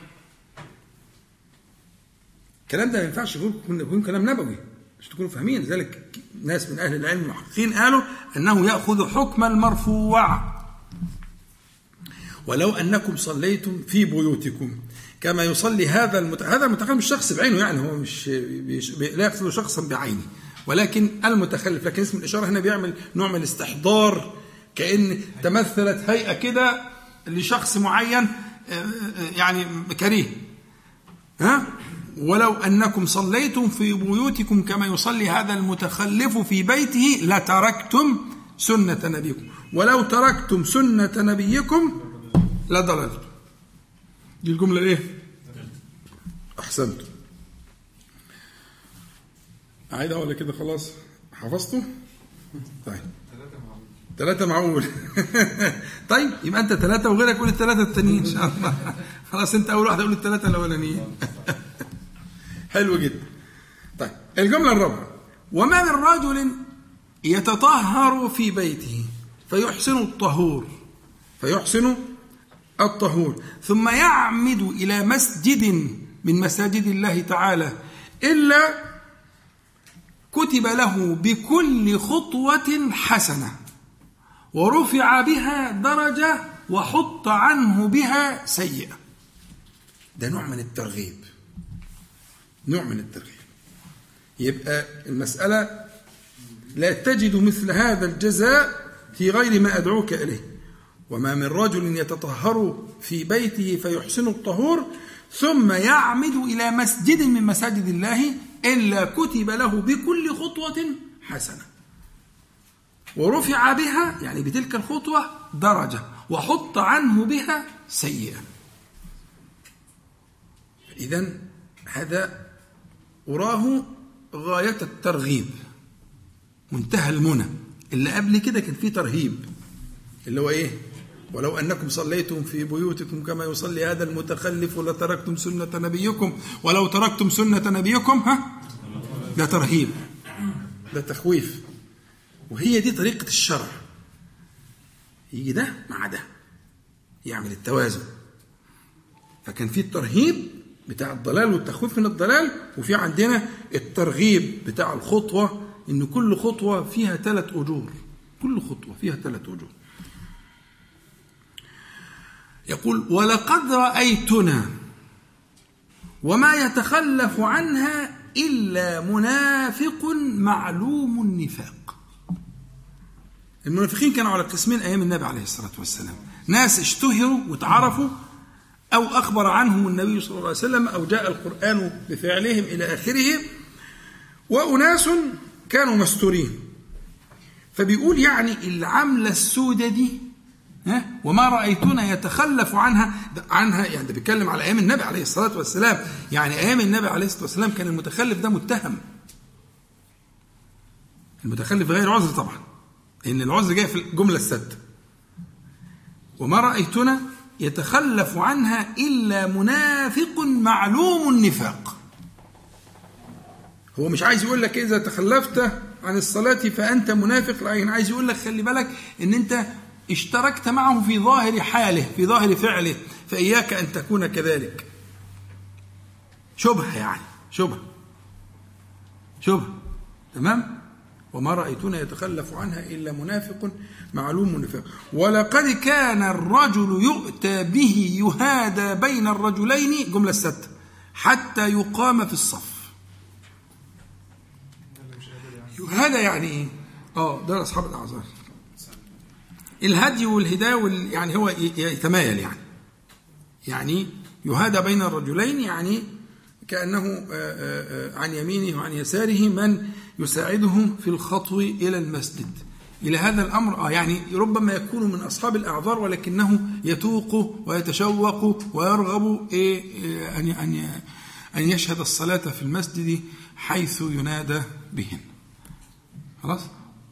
الكلام ده ما ينفعش يكون كلام نبوي. مش تكونوا فاهمين. لذلك ناس من أهل العلم المحققين قالوا إنه يأخذ حكم المرفوع. ولو أنكم صليتم في بيوتكم. كما يصلي هذا المت... هذا المتخلف مش شخص بعينه يعني هو مش. لا يقصد شخصا بعينه. ولكن المتخلف لكن اسم الإشارة هنا بيعمل نوع من الاستحضار كأن تمثلت هيئة كده لشخص معين يعني كريه. ها؟ ولو أنكم صليتم في بيوتكم كما يصلي هذا المتخلف في بيته لتركتم سنة نبيكم. ولو تركتم سنة نبيكم لضللتم دي الجملة إيه؟ احسنتم اعيدها ولا كده خلاص. حفظته؟ طيب. ثلاثة معقول. طيب يبقى أنت ثلاثة وغيرك يقول الثلاثة التانيين إن شاء الله. خلاص أنت أول واحد يقول الثلاثة الأولانيين. حلو جدا. طيب الجملة الرابعة. وما من رجل يتطهر في بيته فيحسن الطهور. فيحسن الطهور. ثم يعمد إلى مسجد من مساجد الله تعالى إلا كتب له بكل خطوة حسنة ورفع بها درجة وحط عنه بها سيئة. ده نوع من الترغيب. نوع من الترغيب. يبقى المسألة لا تجد مثل هذا الجزاء في غير ما أدعوك إليه. وما من رجل يتطهر في بيته فيحسن الطهور ثم يعمد إلى مسجد من مساجد الله إلا كتب له بكل خطوة حسنة. ورفع بها يعني بتلك الخطوة درجة وحط عنه بها سيئة. إذا هذا أراه غاية الترغيب. منتهى المنى. اللي قبل كده كان فيه ترهيب. اللي هو إيه؟ ولو أنكم صليتم في بيوتكم كما يصلي هذا المتخلف لتركتم سنة نبيكم. ولو تركتم سنة نبيكم ها؟ ده ترهيب ده تخويف. وهي دي طريقة الشرع. يجي ده مع ده يعمل التوازن. فكان في الترهيب بتاع الضلال والتخويف من الضلال وفي عندنا الترغيب بتاع الخطوة إن كل خطوة فيها ثلاث أجور. كل خطوة فيها ثلاث أجور. يقول ولقد رأيتنا وما يتخلف عنها إلا منافق معلوم النفاق. المنافقين كانوا على قسمين أيام النبي عليه الصلاة والسلام. ناس اشتهروا وتعرفوا أو أخبر عنهم النبي صلى الله عليه وسلم أو جاء القرآن بفعلهم إلى آخره وأناس كانوا مستورين. فبيقول يعني العملة السودة دي ها؟ وما رأيتنا يتخلف عنها عنها يعني ده بيتكلم على أيام النبي عليه الصلاة والسلام. يعني أيام النبي عليه الصلاة والسلام كان المتخلف ده متهم. المتخلف غير عذر طبعا إن العذر جاي في الجملة السادسة وما رأيتنا يتخلف عنها إلا منافق معلوم النفاق. هو مش عايز يقول لك إذا تخلفت عن الصلاة فأنت منافق لكن عايز يقول لك خلي بالك إن أنت اشتركت معه في ظاهر حاله في ظاهر فعله فإياك أن تكون كذلك. شبهة يعني شبهة. شبهة تمام؟ وما رأيتنا يتخلف عنها إلا منافق معلوم النفاق ولقد كان الرجل يؤتى به يهادى بين الرجلين جملة ستة حتى يقام في الصف. يهادى يعني إيه؟ آه ده أصحاب الأعذار. الهدي والهداية وال يعني هو يتمايل يعني. يعني يهادى بين الرجلين يعني آه، آه، آه، عن يمينه وعن يساره من يساعده في الخطو إلى المسجد. إلى هذا الأمر آه يعني ربما يكون من أصحاب الأعذار ولكنه يتوق ويتشوق ويرغب إيه أن أن أن يشهد الصلاة في المسجد حيث ينادى بهن خلاص؟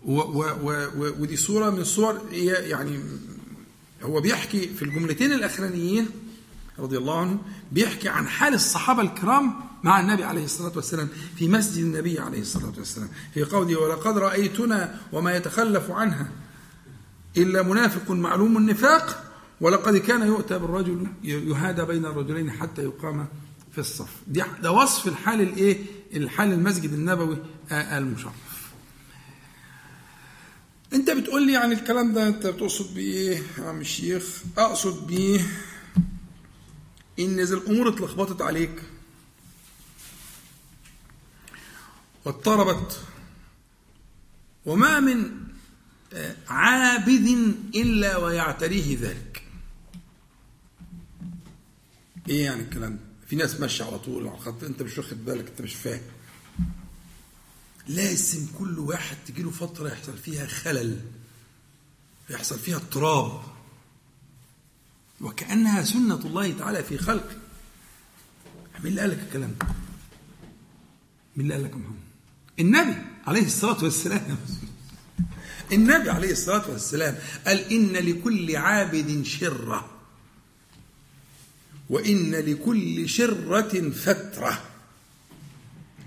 و و و ودي صورة من هي يعني هو بيحكي في الجملتين الأخرانيين رضي الله عنه بيحكي عن حال الصحابة الكرام مع النبي عليه الصلاة والسلام في مسجد النبي عليه الصلاة والسلام في قوله ولقد رأيتنا وما يتخلف عنها إلا منافق معلوم النفاق ولقد كان يؤتى بالرجل يهادى بين الرجلين حتى يقام في الصف. ده وصف الحال الإيه؟ الحال المسجد النبوي المشرف. انت بتقول لي يعني الكلام ده انت بتقصد بيه يا عم الشيخ؟ اقصد بيه ان اذا الأمور اتلخبطت عليك واضطربت وما من آه، عابد إلا ويعتريه ذلك. إيه يعني الكلام ده؟ في ناس ماشية على طول على الخط انت مش واخد بالك انت مش فاهم. لازم كل واحد تجيله فترة يحصل فيها خلل يحصل فيها اضطراب وكأنها سنة الله تعالى في خلقه مين اللي قال لك الكلام ده؟ مين اللي قال لك يا محمد؟ النبي عليه الصلاة والسلام النبي عليه الصلاة والسلام قال إن لكل عابد شرة وإن لكل شرة فترة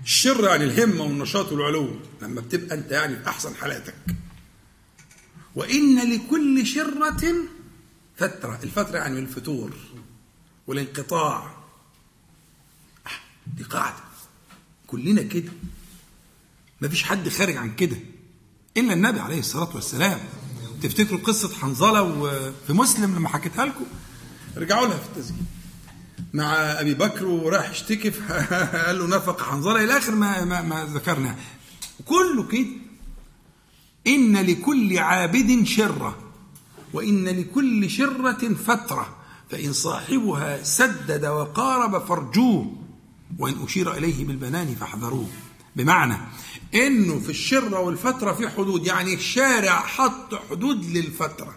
الشر يعني الهمة والنشاط والعلو لما بتبقى أنت يعني في أحسن حالاتك. وإن لكل شرة فترة الفترة يعني الفتور والانقطاع. دي قاعدة. كلنا كده. مفيش حد خارج عن كده. إلا النبي عليه الصلاة والسلام. تفتكروا قصة حنظلة وفي مسلم لما حكيتها لكم؟ ارجعوا لها في التسجيل مع أبي بكر وراح يشتكي قال له نفق حنظلة إلى آخر ما ما, ما ذكرنا كله كده. إن لكل عابد شرة وإن لكل شرة فترة. فإن صاحبها سدد وقارب فارجوه وإن أشير إليه بالبنان فاحذروه. بمعنى إنه في الشرة والفترة في حدود يعني الشارع حط حدود للفترة.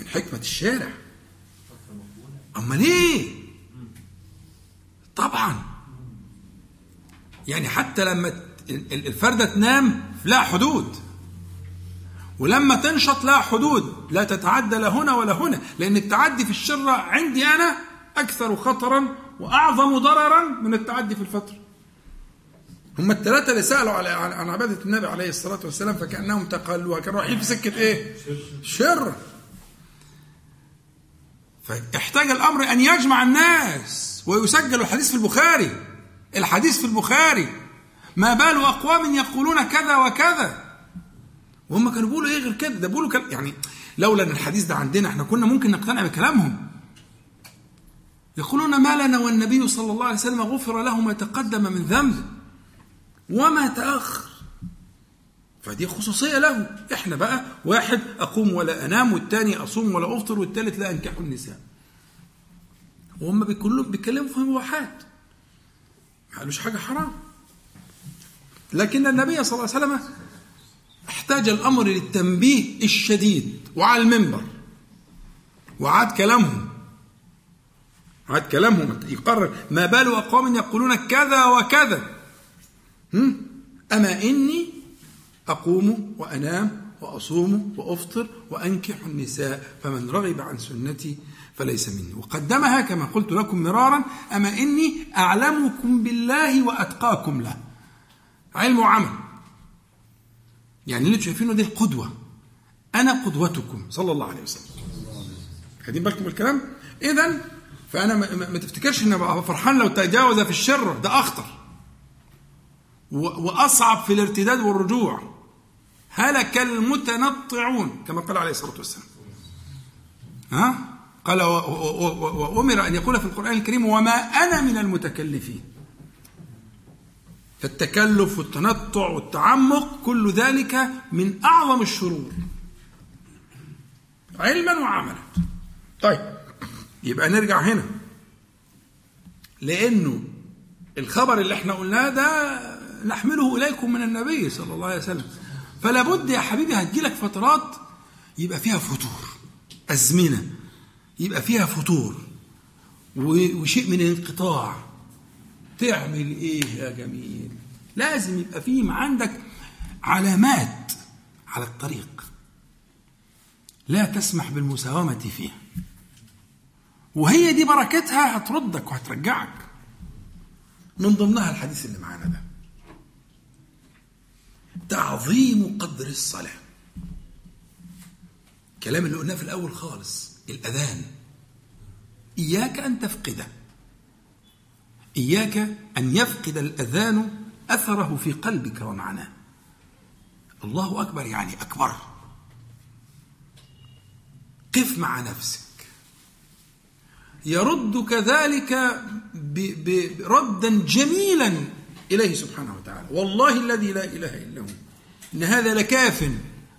من حكمة الشارع. أمال إيه؟ طبعا. يعني حتى لما الفردة تنام لها حدود. ولما تنشط لها حدود لا تتعدى لا هنا ولا هنا لأن التعدي في الشرة عندي أنا أكثر خطرا وأعظم ضررا من التعدي في الفترة هم الثلاثة اللي سألوا على عن عبادة النبي عليه الصلاة والسلام فكأنهم تقلوها كانوا رايحين في سكة إيه؟ شر. فاحتاج الأمر أن يجمع الناس ويسجل الحديث في البخاري. الحديث في البخاري. ما بال أقوام يقولون كذا وكذا. وهم كانوا بيقولوا إيه غير كده؟ ده بيقولوا كل... يعني لولا إن الحديث ده عندنا إحنا كنا ممكن نقتنع بكلامهم. يقولون ما لنا والنبي صلى الله عليه وسلم غفر له ما تقدم من ذنب. وما تأخر. فدي خصوصية له إحنا بقى واحد أقوم ولا أنام والتاني أصوم ولا أفطر والتالت لا أنكح النساء. وهم كلهم بيتكلموا في مباحات. ما قالوش حاجة حرام. لكن النبي صلى الله عليه وسلم احتاج الأمر للتنبيه الشديد وعلى المنبر. وعاد كلامهم. عاد كلامهم. يقرر ما بال أقوام يقولون كذا وكذا. أما إني أقوم وأنام وأصوم وأفطر وأنكح النساء فمن رغب عن سنتي فليس مني. وقدمها كما قلت لكم مرارا أما إني أعلمكم بالله وأتقاكم له. علم وعمل. يعني اللي شايفينه دي القدوة أنا قدوتكم. صلى الله عليه وسلم. خدين بالكم الكلام؟ إذا فأنا ما تفتكرش إن فرحان لو تجاوز في الشر. ده أخطر. وأصعب في الارتداد والرجوع. هلك المتنطعون كما قال عليه الصلاة والسلام. ها؟ قال وأمر أن يقول في القرآن الكريم وما أنا من المتكلفين. فالتكلف والتنطع والتعمق كل ذلك من أعظم الشرور. علما وعملا. طيب يبقى نرجع هنا. لأنه الخبر اللي إحنا قلناه ده نحمله إليكم من النبي صلى الله عليه وسلم. فلا بد يا حبيبي هتجيلك فترات يبقى فيها فتور أزمنة يبقى فيها فتور. وشيء من الانقطاع. تعمل إيه يا جميل؟ لازم يبقى فيه عندك علامات على الطريق. لا تسمح بالمساومة فيها. وهي دي بركتها هتردك وهترجعك. من ضمنها الحديث اللي معانا ده. تعظيم قدر الصلاة. الكلام اللي قلناه في الأول خالص الأذان. إياك أن تفقده إياك أن يفقد الأذان أثره في قلبك ومعناه. الله أكبر يعني أكبر. قف مع نفسك. يرد كذلك ردا جميلا إليه سبحانه وتعالى. والله الذي لا إله إلا هو. إن هذا لكاف.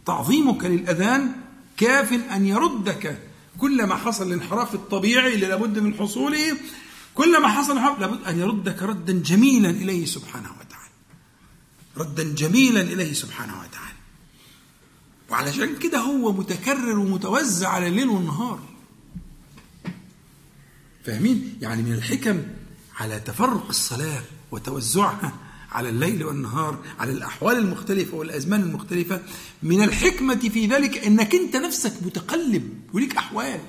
تعظيمك للأذان كاف أن يردك. كلما حصل الانحراف الطبيعي اللي لابد من حصوله كلما حصل لابد أن يردك ردا جميلا إليه سبحانه وتعالى. ردا جميلا إليه سبحانه وتعالى. وعلشان كده هو متكرر ومتوزع على الليل والنهار فاهمين؟ يعني من الحكم على تفرق الصلاة. وتوزعها على الليل والنهار على الأحوال المختلفة والأزمان المختلفة. من الحكمة في ذلك أنك أنت نفسك متقلب وليك أحوال.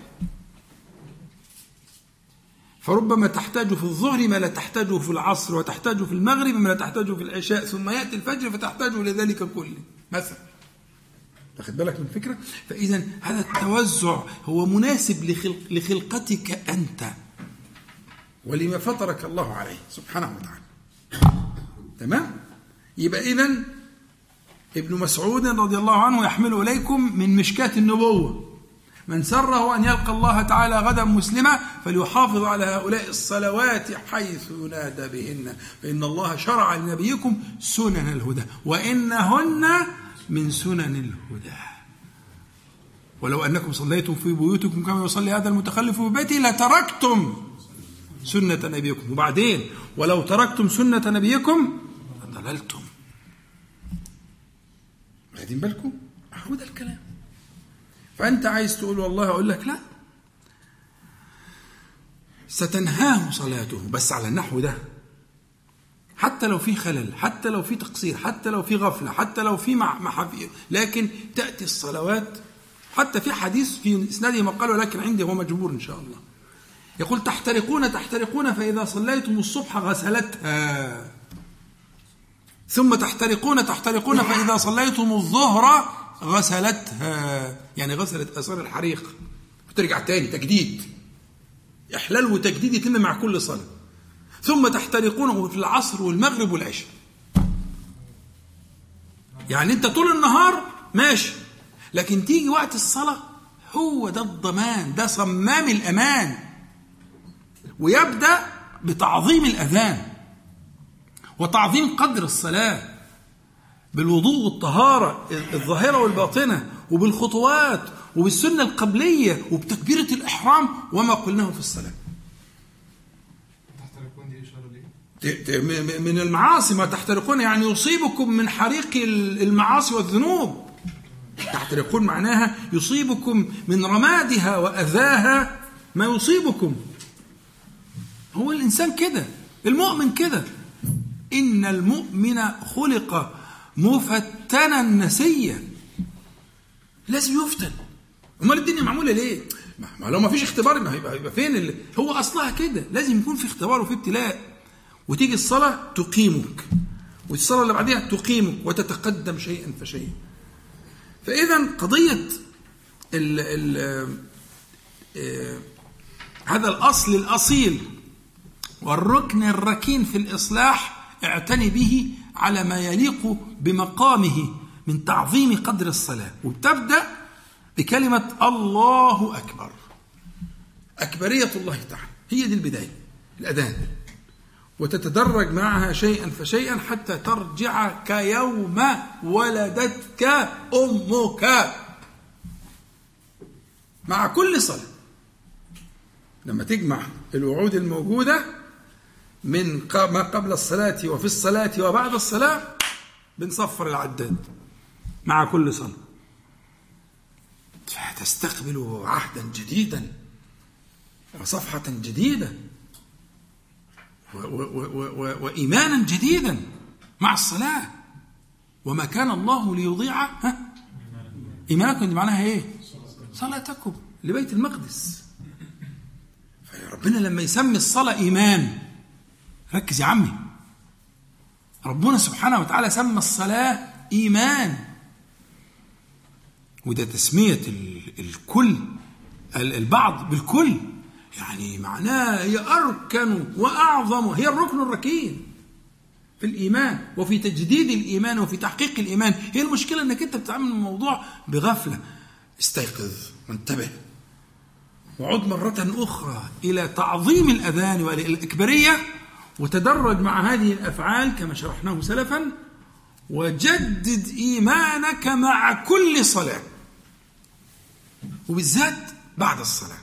فربما تحتاج في الظهر ما لا تحتاجه في العصر وتحتاج في المغرب ما لا تحتاجه في العشاء ثم يأتي الفجر فتحتاج لذلك كله مثلا. واخد بالك من الفكرة؟ فإذا هذا التوزع هو مناسب لخلق لخلقتك أنت ولما فطرك الله عليه سبحانه وتعالى. تمام؟ يبقى إذا ابن مسعود رضي الله عنه يحمل إليكم من مشكاة النبوة. من سره أن يلقى الله تعالى غدا مسلما فليحافظ على هؤلاء الصلوات حيث ينادى بهن. فإن الله شرع لنبيكم سنن الهدى وإنهن من سنن الهدى. ولو أنكم صليتم في بيوتكم كما يصلي هذا المتخلف في بيته لتركتم سنة نبيكم. وبعدين ولو تركتم سنة نبيكم ضللتم واخدين بالكم؟ هو ده الكلام. فأنت عايز تقول والله أقول لك لا. ستنهاه صلاته بس على النحو ده. حتى لو في خلل حتى لو في تقصير حتى لو في غفلة حتى لو في محافية لكن تأتي الصلوات. حتى في حديث في إسناده مقال ولكن عندي هو مجبور إن شاء الله. يقول تحترقون تحترقون فإذا صليتم الصبح غسلتها. ثم تحترقون تحترقون فإذا صليتم الظهر غسلتها. يعني غسلت آثار الحريق. وترجع تاني تجديد. إحلال وتجديد يتم مع كل صلاة. ثم تحترقونه في العصر والمغرب والعشاء. يعني أنت طول النهار ماشي لكن تيجي وقت الصلاة هو ده الضمان ده صمام الأمان. ويبدأ بتعظيم الأذان وتعظيم قدر الصلاة بالوضوء والطهارة الظاهرة والباطنة وبالخطوات وبالسنة القبلية وبتكبيرة الإحرام وما قلناه في الصلاة. من المعاصي ما تحترقون يعني يصيبكم من حريق المعاصي والذنوب. تحترقون معناها يصيبكم من رمادها وأذاها ما يصيبكم. هو الإنسان كده المؤمن كده. إن المؤمن خلق مفتنا نسيا لازم يفتن. أمال الدنيا معمولة ليه؟ ما لو ما فيش اختبار ما هيبقى فين هو أصلها كده. لازم يكون في اختبار وفي ابتلاء. وتيجي الصلاة تقيمك. والصلاة اللي بعديها تقيمك وتتقدم شيئا فشيئا. فاذا قضية ال ال آه، هذا الأصل الأصيل والركن الركين في الإصلاح اعتني به على ما يليق بمقامه من تعظيم قدر الصلاة. وتبدأ بكلمة الله أكبر. أكبرية الله تعالى. هي دي البداية الأذان. وتتدرج معها شيئا فشيئا حتى ترجع كيوم ولدتك أمك. مع كل صلاة. لما تجمع الوعود الموجودة من ما قبل الصلاة وفي الصلاة وبعد الصلاة بنصفر العداد مع كل صلاة. تستقبل عهدا جديدا وصفحة جديدة وإيمانا جديدا مع الصلاة. وما كان الله ليضيع إيمانكم دي معناها إيه؟ صلاتكم لبيت المقدس. ربنا لما يسمي الصلاة إيمان ركز يا عمي. ربنا سبحانه وتعالى سمى الصلاة إيمان. وده تسمية الكل البعض بالكل. يعني معناه هي أركن وأعظم هي الركن الركين في الإيمان وفي تجديد الإيمان وفي تحقيق الإيمان. هي المشكلة أنك أنت بتعمل الموضوع بغفلة. استيقظ وانتبه. وعد مرة أخرى إلى تعظيم الأذان والإكبارية وتدرج مع هذه الأفعال كما شرحناه سلفا وجدد إيمانك مع كل صلاة وبالذات بعد الصلاة.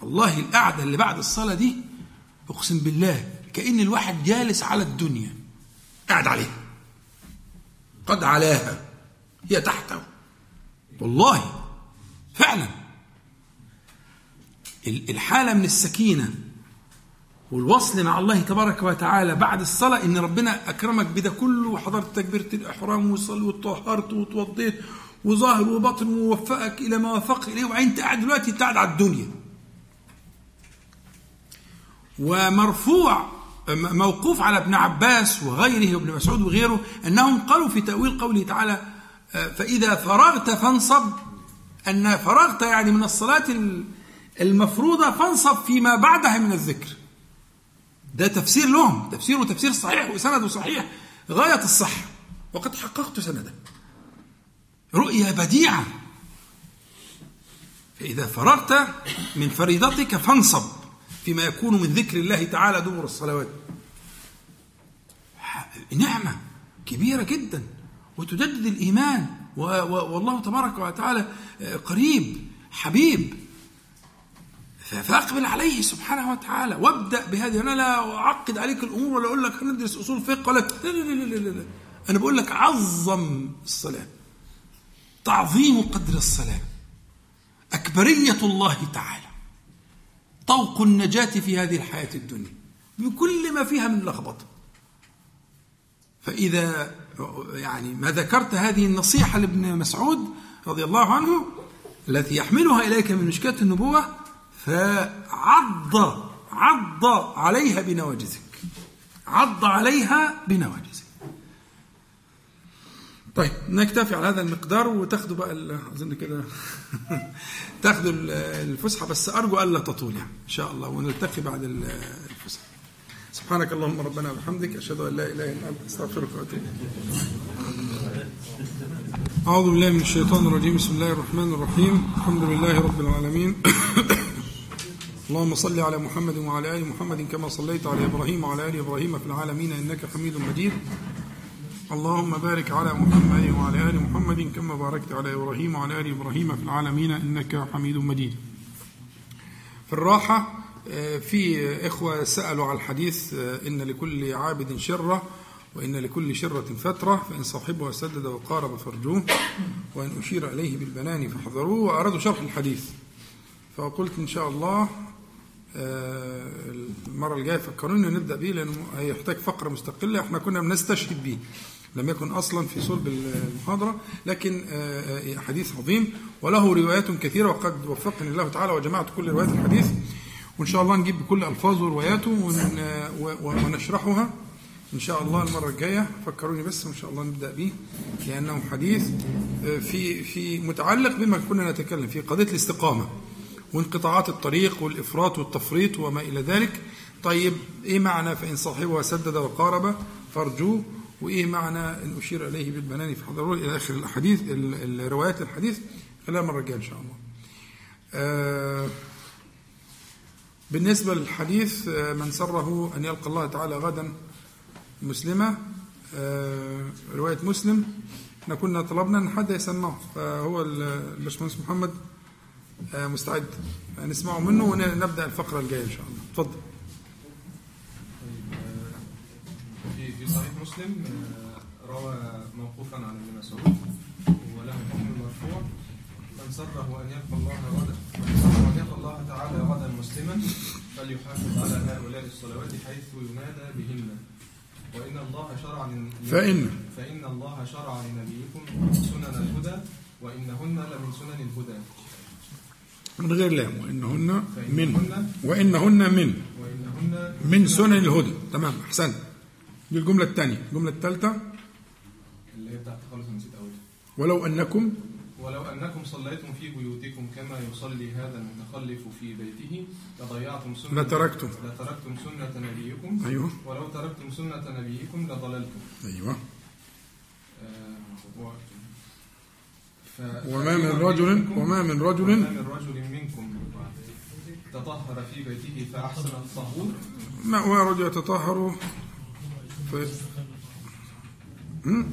والله القعدة اللي بعد الصلاة دي أقسم بالله كأن الواحد جالس على الدنيا قاعد عليها قد علاها هي تحته. والله فعلا. الحالة من السكينة والوصل مع الله تبارك وتعالى بعد الصلاة إن ربنا أكرمك بده كله وحضرت تكبيرة الإحرام وصلي وطهرت وتوضيت وظاهر وباطن ووفقك إلى ما وفق إليه وبعدين أنت قاعد دلوقتي قاعد على الدنيا. ومرفوع موقوف على ابن عباس وغيره وابن مسعود وغيره أنهم قالوا في تأويل قوله تعالى فإذا فرغت فانصب أن فرغت يعني من الصلاة المفروضة فانصب فيما بعدها من الذكر ده تفسير لهم تفسير وتفسير صحيح وسنده صحيح غاية الصحة وقد حققت سنده. رؤية بديعة. فإذا فرغت من فريضتك فانصب فيما يكون من ذكر الله تعالى دبر الصلوات. نعمة كبيرة جدا. وتجدد الإيمان. والله تبارك وتعالى قريب حبيب. فأقبل عليه سبحانه وتعالى وابدأ بهذه. أنا لا أعقد عليك الأمور ولا أقول لك هندرس أصول فقه ولا لا. لا لا لا لا أنا بقول لك عظم الصلاة تعظيم قدر الصلاة أكبرية الله تعالى طوق النجاة في هذه الحياة الدنيا بكل ما فيها من لخبطة. فإذا يعني ما ذكرت هذه النصيحة لابن مسعود رضي الله عنه التي يحملها إليك من مشكاه النبوة فعض عض عليها بنواجذك عض عليها بنواجذك طيب نكتفي على هذا المقدار وتاخذوا بقى أظن كده تاخذوا الفسحة بس أرجو ألا تطول يعني إن شاء الله ونلتقي بعد الفسحة. سبحانك اللهم ربنا وبحمدك أشهد أن لا إله إلا أنت أستغفرك وأتوب أعوذ بالله من الشيطان الرجيم. بسم الله الرحمن الرحيم. الحمد لله رب العالمين. اللهم صل على محمد وعلى آل محمد كما صليت على إبراهيم وعلى آل إبراهيم في العالمين إنك حميد مجيد اللهم بارك على محمد وعلى آل محمد كما باركت على إبراهيم وعلى آل إبراهيم في العالمين إنك حميد مجيد. في الراحة آه، في إخوة سألوا على الحديث إن لكل عابد شرة وإن لكل شرة فترة فإن صاحبها سدد وقارب فارجوه وإن أشير إليه بالبنان فاحذروه وأرادوا شرح الحديث. فقلت إن شاء الله المرة الجاية فكروني نبدا بيه لأنه هيحتاج فقرة مستقلة إحنا كنا بنستشهد بيه. لم يكن أصلا في صلب المحاضرة لكن آه، آه، حديث عظيم وله روايات كثيرة وقد وفقني الله تعالى وجمعت كل روايات الحديث. وإن شاء الله نجيب بكل ألفاظه ورواياته ونشرحها. إن شاء الله المرة الجاية فكروني بس وإن شاء الله نبدأ به لأنه حديث في في متعلق بما كنا نتكلم في قضية الاستقامة. وانقطاعات الطريق والإفراط والتفريط وما إلى ذلك. طيب إيه معنى فإن صاحبها سدد وقارب؟ فارجوه. وإيه معنى إن أشير إليه بالبنان؟ فحضروه إلى آخر الحديث الروايات الحديث خلال المرة الجاية إن شاء الله. آه بالنسبة للحديث آه، من سره أن يلقى الله تعالى غدا مسلمة. آه رواية مسلم إحنا كنا طلبنا إن حد يسمعه. فهو الباشمهندس محمد مستعد. نسمعه منه ونبدأ الفقرة الجاية إن شاء الله. تفضل في صحيح مسلم آه، روى موقوفا عن ابن مسعود وله حكم مرفوع. من سره أن يلقى الله غدا من سره أن يلقى الله تعالى غدا مسلما فليحافظ على هؤلاء الصلوات حيث ينادى بهن. وإن الله شرع فإن. فإن الله شرع لنبيكم سنن الهدى وإنهن لمن سنن الهدى. من غير لام وإنهن من وإنهن من من سنن الهدى. تمام أحسنت. دي الجملة الثانية الجملة الثالثة. اللي هي بتاعت خالص نسيت أولها ولو أنكم ولو أنكم صليتم في بيوتكم كما يصلي هذا المتخلف في بيته لضيعتم سنة لتركتم. لتركتم سنة نبيكم. أيوه. ولو تركتم سنة نبيكم لضللتم. أيوه. آه وما من رجل وما من رجل وما من رجل منكم تطهر في بيته فأحسن الطهور؟ ما هو رجل يتطهر في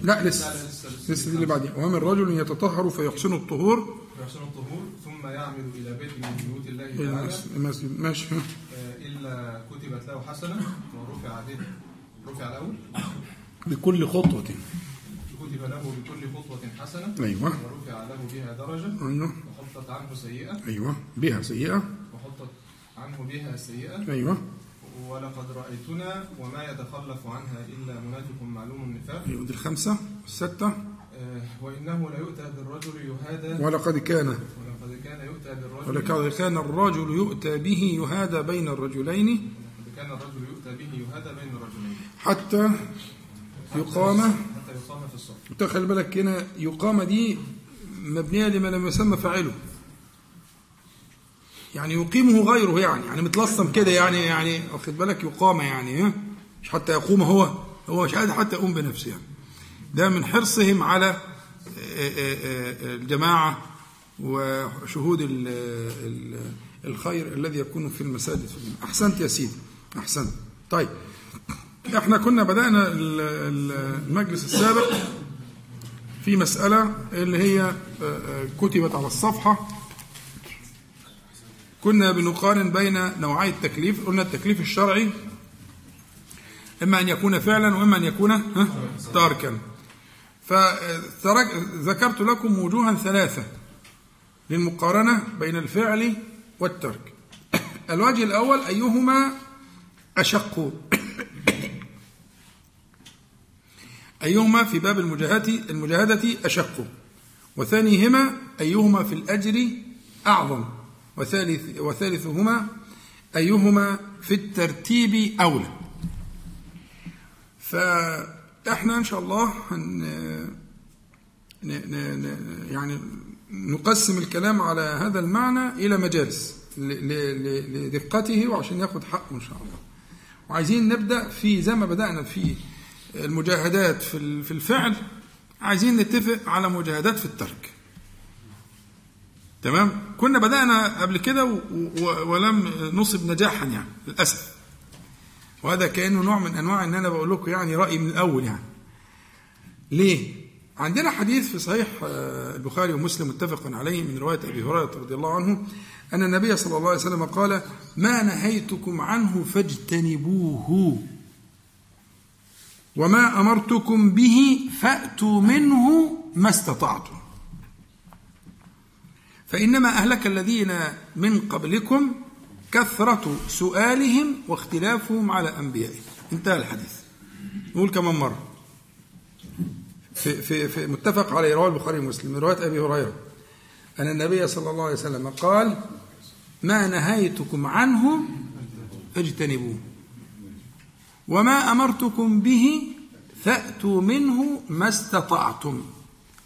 لا لسه لسه دي اللي بعدين وما من رجل يتطهر فيحسن الطهور. يحسن الطهور ثم يعمل إلى بيت من بيوت الله تعالى. المسجد ماشي. آه، إلا كتبت له حسنة ورفع به رفع الأول بكل خطوة. كتب له بكل خطوة حسنة. أيوة. ورفع له بها درجة. أيوة. وحطت عنه سيئة. أيوة. بها سيئة. وحطت عنه بها سيئة. أيوة. ولقد رأيتنا وما يتخلف عنها إلا منافق معلوم النفاق. أيوة دي الخمسة الستة. آه وإنه ليؤتى بالرجل يهادى. ولقد كان. ولقد كان يؤتى بالرجل ولقد كان الرجل يؤتى به يهادى بين الرجلين. ولقد كان الرجل يؤتى به يهادى بين الرجلين. حتى يقام. الصف تخيل بالك هنا يقام دي مبنية لما لم يسمى فاعله. يعني يقيمه غيره يعني يعني متلصم كده يعني يعني واخد بالك؟ يقام يعني مش حتى يقوم هو هو مش قادر حتى يقوم بنفسه يعني. ده من حرصهم على آه، آه، آه، الجماعة وشهود الخير الذي يكون في المساجد. أحسنت يا سيدي أحسنت. طيب إحنا كنا بدأنا المجلس السابق في مسألة اللي هي آه، آه، كتبت على الصفحة. كنا بنقارن بين نوعي التكليف قلنا التكليف الشرعي إما أن يكون فعلا وإما أن يكون تاركا. فذكرت لكم وجوها ثلاثة للمقارنة بين الفعل والترك. الوجه الأول أيهما أشق؟ أيهما في باب المجاهدة المجاهدة أشق. وثانيهما أيهما في الأجر أعظم. وثالث وثالثهما أيهما في الترتيب أولى. فإحنا إن شاء الله يعني نقسم الكلام على هذا المعنى إلى مجالس لدقته وعشان ياخد حقه إن شاء الله. وعايزين نبدأ في زي ما بدأنا في المجاهدات في الفعل عايزين نتفق على مجاهدات في الترك. تمام؟ كنا بدأنا قبل كده ولم نصب نجاحا يعني للأسف. وهذا كأنه نوع من أنواع أن أنا بقول لكم يعني رأيي من الأول يعني. ليه؟ عندنا حديث في صحيح آه، البخاري ومسلم متفق عليه من رواية أبي هريرة رضي الله عنه أن النبي صلى الله عليه وسلم قال ما نهيتكم عنه فاجتنبوه. وما أمرتكم به فأتوا منه ما استطعتم. فإنما أهلك الذين من قبلكم كثرة سؤالهم واختلافهم على أنبيائهم انتهى الحديث. نقول كمان مرة. في, في, في متفق عليه رواه البخاري ومسلم من رواية أبي هريرة. أن النبي صلى الله عليه وسلم قال ما نهيتكم عنه فاجتنبوه. وما أمرتكم به فأتوا منه ما استطعتم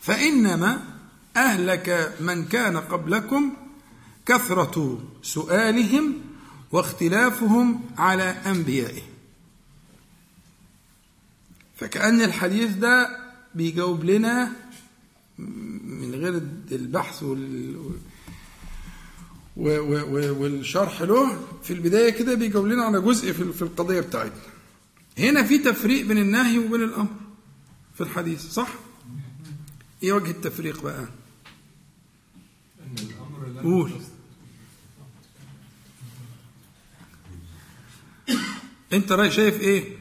فإنما أهلك من كان قبلكم كثرة سؤالهم واختلافهم على أنبيائهم فكأن الحديث ده بيجاوب لنا من غير البحث وال والشرح له. في البداية كده بيجاوب لنا على جزء في القضية بتاعتنا. هنا في تفريق بين النهي وبين الأمر في الحديث صح؟ إيه وجه التفريق بقى؟ قول. أنت رأي شايف إيه؟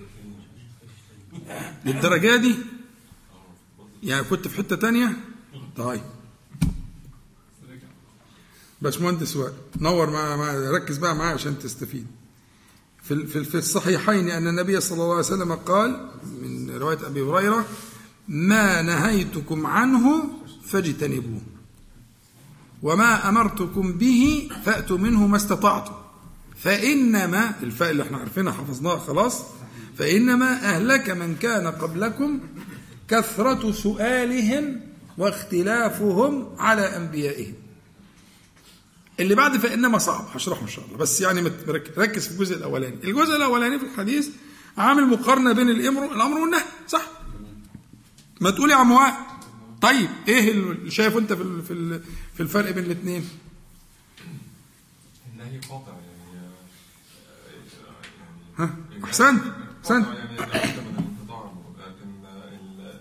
للدرجة دي؟ يعني كنت في حتة تانية؟ طيب. باشمهندس وائل نور مع ركز بقى معايا عشان تستفيد. في في الصحيحين أن النبي صلى الله عليه وسلم قال من رواية أبي هريرة ما نهيتكم عنه فاجتنبوه وما أمرتكم به فأتوا منه ما استطعتم. فإنما الفاء اللي إحنا عارفينها حفظناها خلاص فإنما أهلك من كان قبلكم كثرة سؤالهم واختلافهم على أنبيائهم. اللي بعد فإنما صعب. هشرحه إن شاء الله. بس يعني ركز في الجزء الأولاني. الجزء الأولاني في الحديث عامل مقارنة بين الأمر الأمر والنهي. صح؟ ما تقول يا عم وائل. طيب إيه اللي شايفه أنت في في في الفرق بين الاثنين النهي قاطع يعني ها؟ أحسنت. أحسنت يعني لكن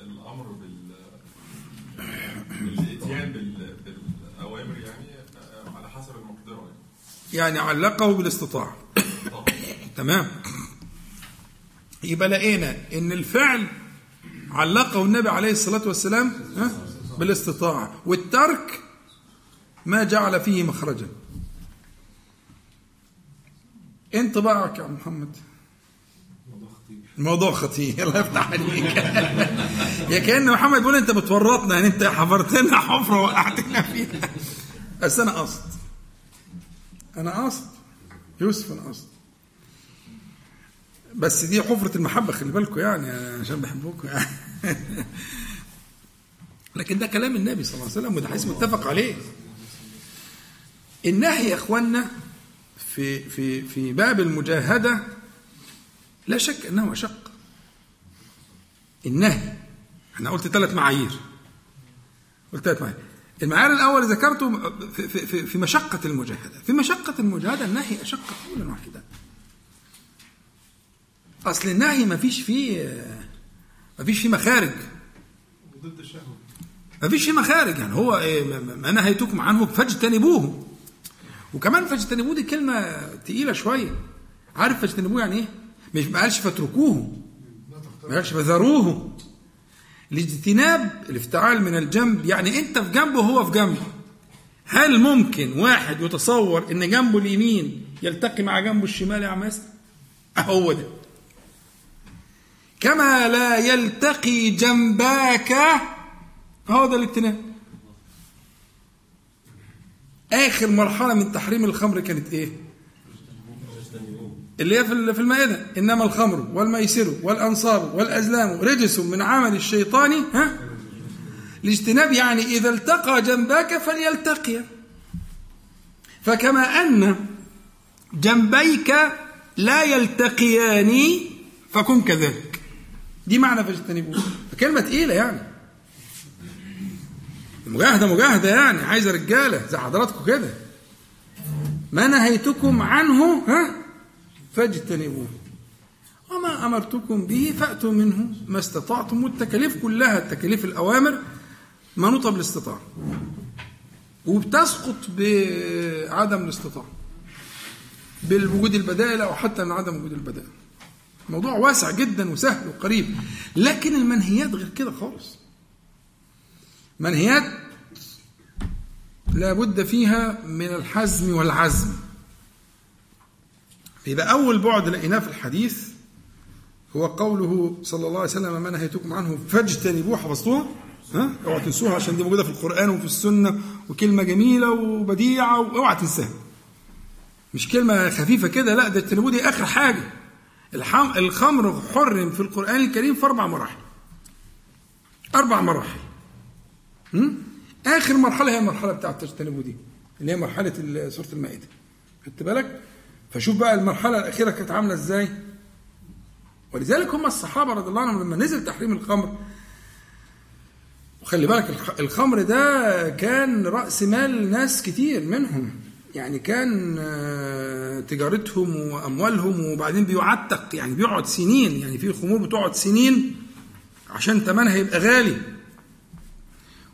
الامر بالاتيان بالاوامر يعني على حسب المقدره يعني علقه بالاستطاعة. تمام؟ يبقى لقينا إن الفعل علقه النبي عليه الصلاة والسلام ها؟ بالاستطاعة. والترك ما جعل فيه مخرجا. انطباعك يا محمد. الموضوع خطير. الله يفتح عليك. يا كأن محمد بيقول أنت بتورطنا يعني أنت حفرتنا حفرة وقعتنا فيها. بس أنا قصد أنا قصد يوسف أنا قصد بس دي حفرة المحبة خلي بالكم يعني عشان بحبكم يعني. لكن ده كلام النبي صلى الله عليه وسلم وده حديث متفق عليه. النهي يا اخوانا في في في باب المجاهدة لا شك أنه أشق. النهي أنا قلت ثلاث معايير. قلت ثلاث معايير. المعيار الأول ذكرته في, في, في مشقة المجاهدة. في مشقة المجاهدة النهي أشق قولا واحدا أصل النهي ما فيش فيه ما فيش فيه مخارج. ضد الشهوه ما فيش فيه مخارج يعني. هو إيه ما نهيتكم عنه فاجتنبوه. وكمان فاجتنبوه دي كلمة تقيلة شوية. عارف فاجتنبوه يعني إيه؟ مش ما قالش فاتركوه. ما قالش فذروه. الاجتناب الافتعال من الجنب. يعني انت في جنبه وهو في جنبه. هل ممكن واحد يتصور إن جنبه اليمين يلتقي مع جنبه الشمال يا عم هو ده. كما لا يلتقي جنباك فهو ده الاجتناب. آخر مرحلة من تحريم الخمر كانت إيه؟ اللي هي في المائدة إنما الخمر والميسر والأنصاب والأزلام رجس من عمل الشيطان ها؟ الاجتناب يعني إذا التقى جنباك فليلتقي. فكما أن جنبيك لا يلتقيان فكن كذلك. دي معنى فاجتنبوه كلمة تقيلة يعني. مجاهدة مجاهدة يعني. عايزة رجالة زي حضراتكم كده. ما نهيتكم عنه ها؟ فاجتنبوه. وما أمرتكم به فأتوا منه ما استطعتم. والتكاليف كلها التكاليف الأوامر منوطة بالاستطاعة. وبتسقط بعدم الاستطاعة بالوجود البدائل أو حتى من عدم وجود البدائل. موضوع واسع جدا وسهل وقريب. لكن المنهيات غير كده خالص. منهيات لابد فيها من الحزم والعزم. إذا أول بعد لقيناه في الحديث هو قوله صلى الله عليه وسلم ما نهيتكم عنه فاجتنبوه حفظتوها؟ ها؟ اوعى تنسوها عشان دي موجودة في القرآن وفي السنة وكلمة جميلة وبديعة واوعى تنساها. مش كلمة خفيفة كده لا ده اجتنبوه دي آخر حاجة. الحم... الخمر حرم في القرآن الكريم في أربع مراحل. أربع مراحل. م? آخر مرحلة هي المرحلة بتاعت تجتنبوا دي اللي هي مرحلة سورة المائدة. خدت بالك؟ فشوف بقى المرحلة الأخيرة كانت عاملة إزاي؟ ولذلك هم الصحابة رضي الله عنهم لما نزل تحريم الخمر وخلي بالك الخمر ده كان رأس مال ناس كتير منهم يعني كان تجارتهم وأموالهم وبعدين بيعتق يعني بيقعد سنين يعني في خمور بتقعد سنين عشان ثمنها يبقى غالي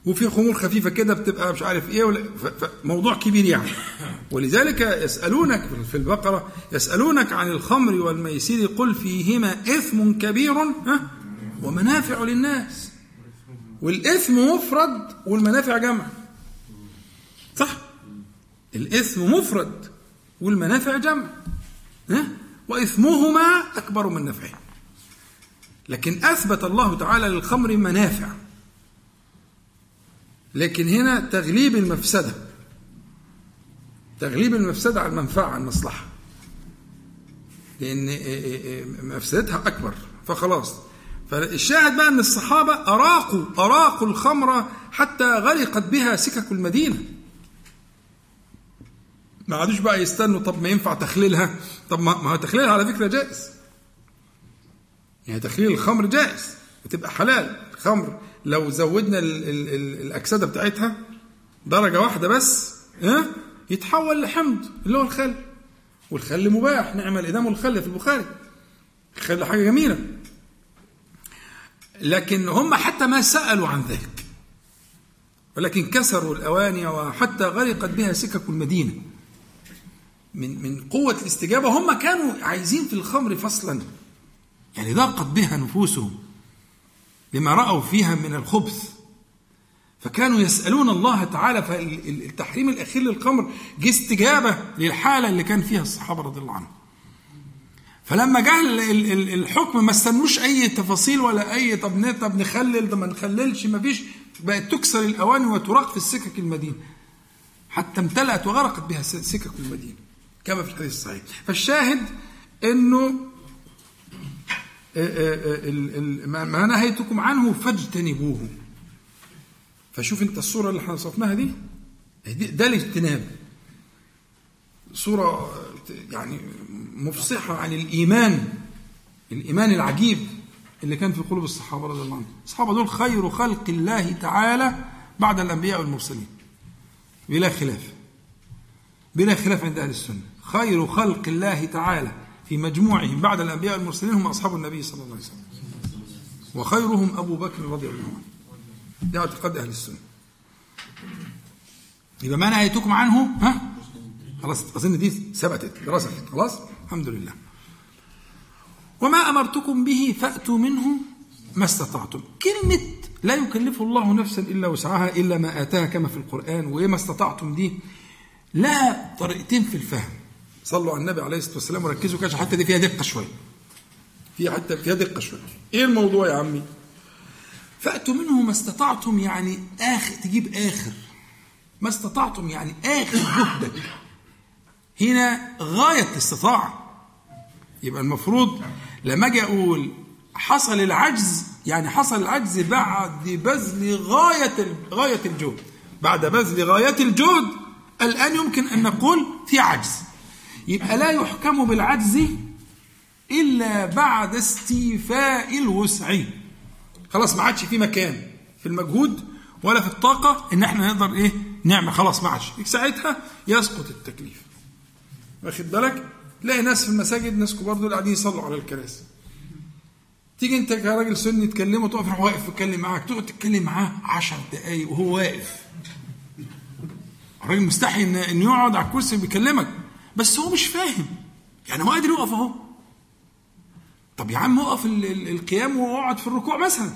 وفي خمور خفيفة كده بتبقى مش عارف إيه موضوع كبير يعني. ولذلك يسألونك في البقرة يسألونك عن الخمر والميسير قل فيهما إثم كبير ها؟ ومنافع للناس. والإثم مفرد والمنافع جمع. صح؟ الإثم مفرد والمنافع جمع ها؟ وإثمهما أكبر من نفعه. لكن أثبت الله تعالى للخمر منافع. لكن هنا تغليب المفسدة. تغليب المفسدة على المنفعة على المصلحة. لأن مفسدتها أكبر. فخلاص. فالشاهد بقى أن الصحابة أراقوا أراقوا الخمر حتى غرقت بها سكك المدينة. ما عادوش بقى يستنوا طب ما ينفع تخليلها؟ طب ما هو تخليلها على فكرة جائز. يعني تخليل الخمر جائز وتبقى حلال. الخمر لو زودنا ال ال ال الأكسدة بتاعتها درجة واحدة بس ها يتحول لحمض اللي هو الخل. والخل مباح نعم الإدام والخل في البخاري. الخل حاجة جميلة. لكن هم حتى ما سألوا عن ذلك. ولكن كسروا الأواني وحتى غرقت بها سكك المدينة. من من قوة الاستجابة هم كانوا عايزين في الخمر فصلا. يعني ضاقت بها نفوسهم. لما رأوا فيها من الخبث. فكانوا يسألون الله تعالى فالتحريم الأخير للخمر جه استجابة للحالة اللي كان فيها الصحابة رضي الله عنهم. فلما جاء الحكم ما استنوش أي تفاصيل ولا أي طب طب نخلل ده ما نخللش ما فيش بقت تكسر الأواني وتراق في السكك المدينة. حتى امتلأت وغرقت بها سكك المدينة كما في الحديث الصحيح. فالشاهد إنه ما نهيتكم عنه فاجتنبوه. فشوف انت الصورة اللي إحنا وصفناها دي ده الاجتناب. صورة يعني مفصحة عن الإيمان الإيمان العجيب اللي كان في قلوب الصحابة رضي الله عنهم. الصحابة دول خير خلق الله تعالى بعد الأنبياء والمرسلين. بلا خلاف. بلا خلاف عند أهل السنة. خير خلق الله تعالى. في مجموعهم بعد الأنبياء والمرسلين هم أصحاب النبي صلى الله عليه وسلم. وخيرهم أبو بكر رضي الله عنه. ده اعتقاد أهل السنة. يبقى ما نهيتكم عنه؟ ها؟ خلاص أظن دي ثبتت رسخت. خلاص؟ الحمد لله. وما أمرتكم به فأتوا منه ما استطعتم. كلمة لا يكلف الله نفسا إلا وسعها إلا ما آتاها كما في القرآن وإيه ما استطعتم دي؟ لها طريقتين في الفهم. صلوا على النبي عليه الصلاة والسلام وركزوا كده الحتة دي فيها دقة شوية. فيها حتى فيها دقة شوية. إيه الموضوع يا عمي؟ فأتوا منه ما استطعتم يعني اخر تجيب آخر. ما استطعتم يعني آخر جهدك. هنا غاية الاستطاعة. يبقى المفروض لما أجي أقول حصل العجز يعني حصل العجز بعد بذل غاية غاية الجهد. بعد بذل غاية الجهد الآن يمكن أن نقول في عجز. يبقى لا يحكم بالعجز إلا بعد استيفاء الوسع. خلاص ما عادش في مكان في المجهود ولا في الطاقة إن إحنا نقدر إيه؟ نعمل. خلاص ما عادش. ساعتها يسقط التكليف. واخد بالك؟ تلاقي ناس في المساجد ناس كبار دول قاعدين يصلوا على الكراسي. تيجي أنت كراجل سني تكلمه تقف واقف تتكلم معاك تقعد تتكلم معاه 10 دقايق وهو واقف. الراجل مستحي ان يقعد على الكرسي بيكلمك بس هو مش فاهم. يعني هو قادر يقف اهو. طب يا عم اقف القيام واقعد في الركوع مثلا.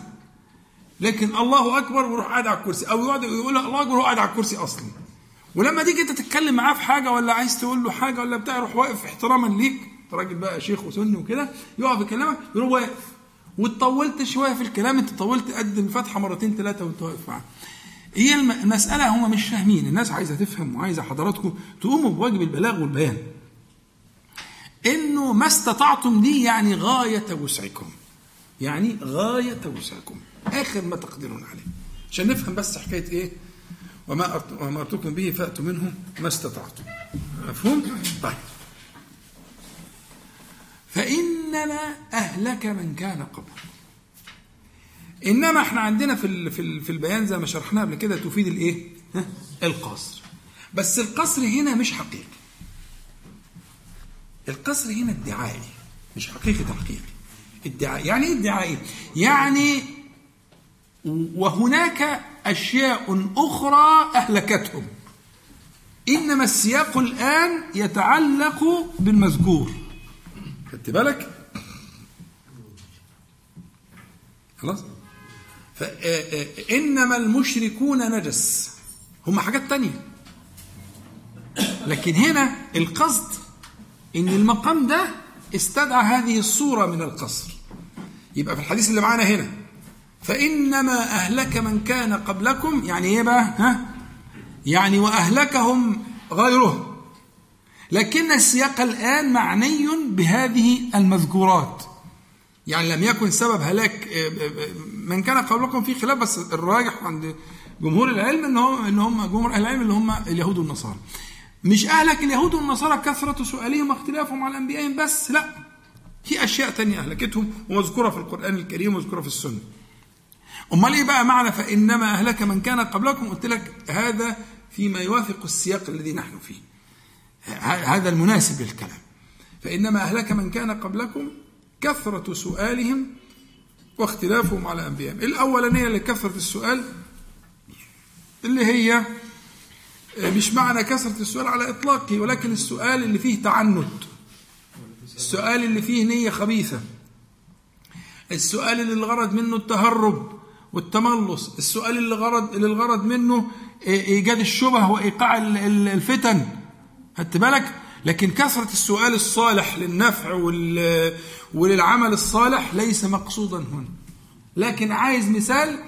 لكن الله أكبر ويروح قاعد على الكرسي. أو يقعد يقول الله أكبر وهو قاعد على الكرسي أصلا. ولما تيجي أنت تتكلم معاه في حاجة ولا عايز تقول له حاجة ولا بتاع يروح واقف احتراما ليك. راجل بقى شيخ وسني وكده. يقف يكلمك يروح واقف. وطولت شوية في الكلام أنت طولت قد الفتحة مرتين ثلاثة وأنت واقف معاه. هي المسألة هم مش فاهمين. الناس عايزة تفهم وعايزة حضراتكم تقوموا بواجب البلاغ والبيان. إنه ما استطعتم دي يعني غاية وسعكم. يعني غاية وسعكم. آخر ما تقدرون عليه. عشان نفهم بس حكاية إيه؟ وما أمرتكم به فأتوا منه ما استطعتم. مفهوم؟ طيب. فإنما أهلك من كان قبلك إنما إحنا عندنا في في البيان زي ما شرحناه قبل كده تفيد الإيه؟ القصر. بس القصر هنا مش حقيقي. القصر هنا ادعائي مش حقيقي تحقيقي. ادعاء يعني إيه ادعائي؟ يعني وهناك أشياء أخرى أهلكتهم. إنما السياق الآن يتعلق بالمذكور. خدت بالك؟ خلاص؟ فإنما المشركون نجس. هم حاجات تانية. لكن هنا القصد إن المقام ده استدعى هذه الصورة من القصر. يبقى في الحديث اللي معانا هنا. فإنما أهلك من كان قبلكم يعني إيه بقى؟ ها؟ يعني وأهلكهم غيرهم لكن السياق الآن معني بهذه المذكورات. يعني لم يكن سبب هلاك آه، آه، آه، من كان قبلكم في خلاف بس الراجح عند جمهور العلم إن هم إن هم جمهور أهل العلم اللي هم اليهود والنصارى. مش أهلك اليهود والنصارى كثرة سؤالهم واختلافهم على انبيائهم بس لا في أشياء تانية أهلكتهم ومذكورة في القرآن الكريم ومذكورة في السنة. أمال إيه بقى معنى فإنما أهلك من كان قبلكم قلت لك هذا فيما يوافق السياق الذي نحن فيه. هذا المناسب للكلام. فإنما أهلك من كان قبلكم كثرة سؤالهم واختلافهم على أنبيائهم الأولانية لكثرة السؤال اللي هي مش معنى كثرة السؤال على إطلاقه ولكن السؤال اللي فيه تعنت. السؤال اللي فيه نية خبيثة. السؤال اللي الغرض منه التهرب والتملص. السؤال اللي الغرض اللي الغرض منه إيجاد الشبه وإيقاع الفتن. خدت بالك؟ لكن كثرة السؤال الصالح للنفع وللعمل الصالح ليس مقصودا هنا. لكن عايز مثال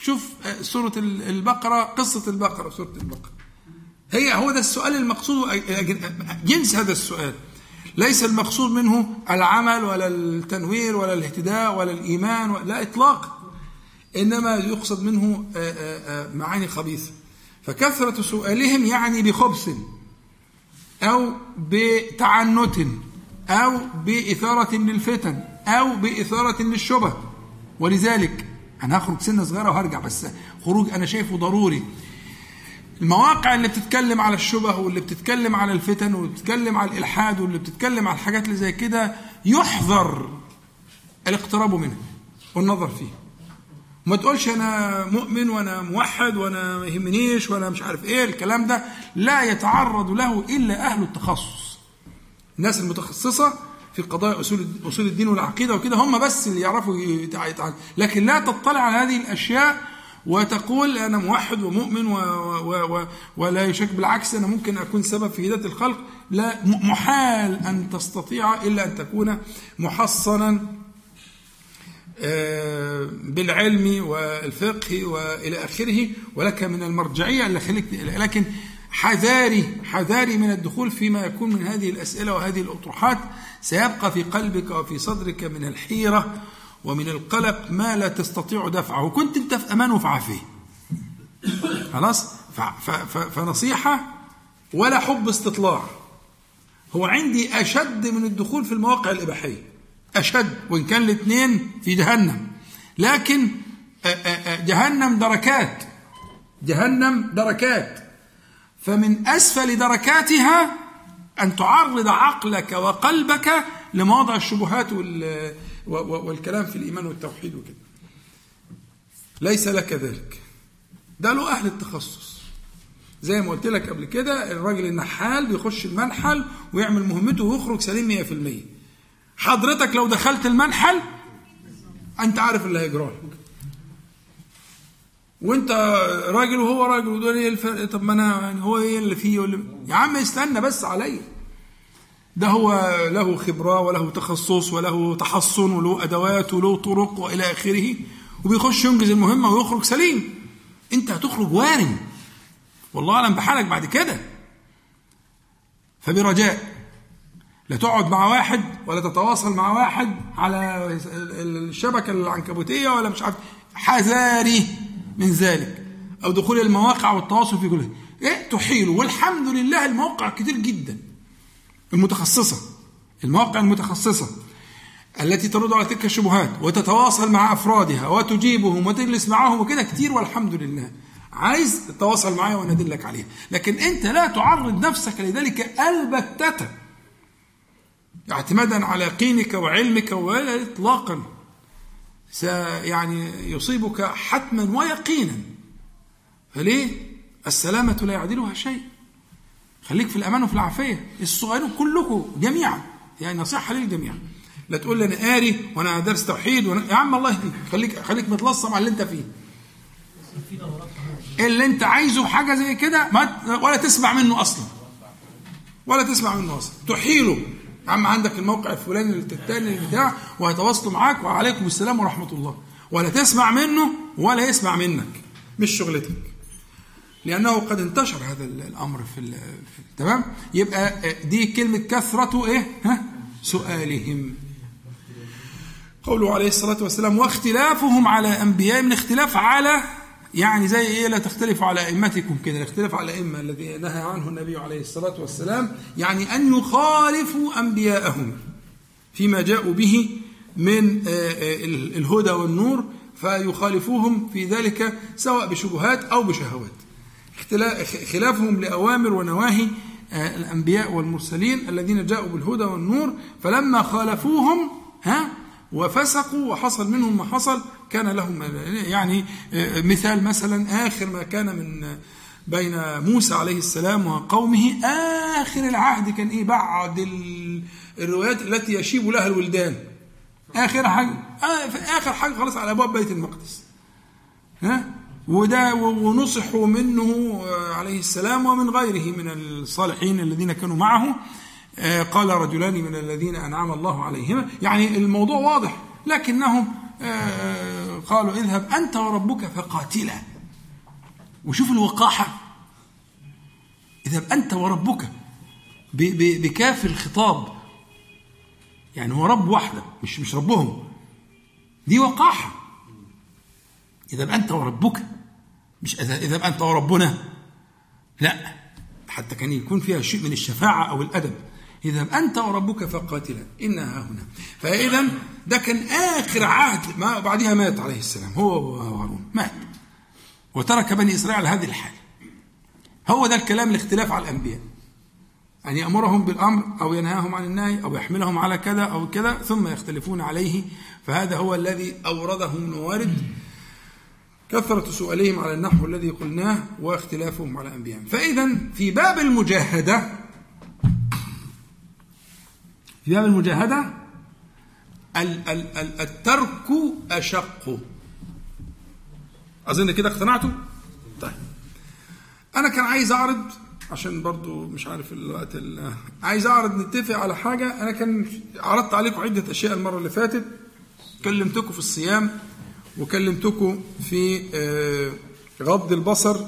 شوف آه، سورة البقرة قصة البقرة سورة البقرة. هي هو ده السؤال المقصود جنس هذا السؤال. ليس المقصود منه العمل ولا التنوير ولا الاهتداء ولا الإيمان لا إطلاقا إنما يقصد منه آه، آه، معاني خبيثة. فكثرة سؤالهم يعني بخبث أو بتعنت. أو بإثارة للفتن أو بإثارة للشبه. ولذلك أنا هخرج سنة صغيرة وهرجع بس خروج أنا شايفه ضروري. المواقع اللي بتتكلم على الشبه واللي بتتكلم على الفتن واللي بتتكلم على الإلحاد واللي بتتكلم على الحاجات اللي زي كده يحذر الاقتراب منها والنظر فيه. ما تقولش أنا مؤمن وأنا موحد وأنا ما يهمنيش وأنا مش عارف إيه الكلام ده لا يتعرض له إلا أهل التخصص. الناس المتخصصة في قضايا أصول أصول الدين والعقيدة وكده هم بس اللي يعرفوا يتعاملوا لكن لا تطلع على هذه الأشياء وتقول أنا موحد ومؤمن و و و ولا يشك بالعكس أنا ممكن أكون سبب في هدايه الخلق. لا محال أن تستطيع إلا أن تكون محصنا آه، بالعلم والفقه وإلى آخره ولك من المرجعية لكن حذاري حذاري من الدخول فيما يكون من هذه الأسئلة وهذه الأطروحات. سيبقى في قلبك وفي صدرك من الحيرة ومن القلق ما لا تستطيع دفعه. كنت أنت في أمان وفي عافيه خلاص؟ فنصيحة ولا حب استطلاع. هو عندي أشد من الدخول في المواقع الإباحية. أشد وإن كان الاثنين في جهنم. لكن جهنم دركات. جهنم دركات. فمن أسفل دركاتها أن تعرض عقلك وقلبك لمواضع الشبهات والكلام في الإيمان والتوحيد وكده. ليس لك ذلك. ده له أهل التخصص. زي ما قلت لك قبل كده الراجل النحال بيخش المنحل ويعمل مهمته ويخرج سليم 100% حضرتك لو دخلت المنحل أنت عارف اللي هيجرى لك وانت راجل وهو راجل ودول إيه الفرق طب ما أنا يعني هو إيه اللي فيه ولا يا عم استنى بس عليا. ده هو له خبرة وله تخصص وله تحصن وله أدوات وله طرق وإلى آخره وبيخش ينجز المهمة ويخرج سليم. أنت هتخرج وارم والله أعلم بحالك بعد كده. فبرجاء لا تقعد مع واحد ولا تتواصل مع واحد على الشبكة العنكبوتية ولا مش عارف حذاري. من ذلك أو دخول المواقع والتواصل في كل إيه؟ تحيل. والحمد لله المواقع كتير جدا. المتخصصة. المواقع المتخصصة. التي ترد على تلك الشبهات وتتواصل مع أفرادها وتجيبهم وتجلس معهم وكده كتير والحمد لله. عايز تتواصل معايا وأنا أدلك عليها. لكن أنت لا تعرض نفسك لذلك البتة. اعتمادا على يقينك وعلمك ولا اطلاقا. يعني يصيبك حتما ويقينا. فليه؟ السلامة لا يعدلها شيء. خليك في الأمان وفي العافية. الصغيرين كلكم جميعا يعني نصيحة للجميع. لا تقول لي أنا قاري وأنا دارس توحيد وأنا يا عم الله يهديك. خليك خليك متلصم على اللي أنت فيه. اللي أنت عايزه حاجة زي كده ولا تسمع منه أصلا. ولا تسمع منه أصلا. تحيله. يا عم عندك الموقع الفلاني التاني بتاع وهيتواصلوا معاك وعليكم السلام ورحمة الله. ولا تسمع منه ولا يسمع منك. مش شغلتك. لأنه قد انتشر هذا الأمر في, تمام؟ يبقى دي كلمة كثرة إيه؟ ها؟ سؤالهم. قوله عليه الصلاة والسلام واختلافهم على أنبياء من اختلاف على يعني زي إيه؟ لا تختلفوا على أئمتكم كده. الاختلاف على الأئمة الذي نهى عنه النبي عليه الصلاة والسلام يعني أن يخالفوا أنبياءهم فيما جاءوا به من الهدى والنور فيخالفوهم في ذلك سواء بشبهات أو بشهوات. خلافهم لأوامر ونواهي الأنبياء والمرسلين الذين جاءوا بالهدى والنور فلما خالفوهم ها وفسقوا وحصل منهم ما حصل كان لهم يعني مثال مثلا آخر ما كان من بين موسى عليه السلام وقومه. آخر العهد كان إيه؟ بعد الروايات التي يشيب لها الولدان. آخر حاجة آخر حاجة خلاص على أبواب بيت المقدس. ها؟ وده ونصحوا منه عليه السلام ومن غيره من الصالحين الذين كانوا معه. قال رجلان من الذين أنعم الله عليهما. يعني الموضوع واضح لكنهم قالوا اذهب أنت وربك فقاتلا. وشوف الوقاحة. اذهب أنت وربك بكاف الخطاب. يعني هو رب واحدة مش مش ربهم. دي وقاحة. اذهب أنت وربك مش اذهب أنت وربنا. لا حتى كان يكون فيها شيء من الشفاعة أو الأدب. اذهب أنت وربك فقاتلا. إنها هنا. فإذا ده كان آخر عهد ما بعدها مات عليه السلام. هو وهارون مات. وترك بني إسرائيل على هذه الحال. هو ده الكلام الاختلاف على الأنبياء. أن يأمرهم بالأمر أو ينهاهم عن النهي أو يحملهم على كذا أو كذا ثم يختلفون عليه. فهذا هو الذي أورده ابن وارد كثرة سؤالهم على النحو الذي قلناه واختلافهم على أنبيائهم. فإذا في باب المجاهدة في باب المجاهدة الترك أشق. أظن كده اقتنعتوا؟ طيب. أنا كان عايز أعرض عشان برضو مش عارف الوقت عايز أعرض نتفق على حاجة. أنا كان عرضت عليكم عدة أشياء المرة اللي فاتت. كلمتكم في الصيام وكلمتكم في غض البصر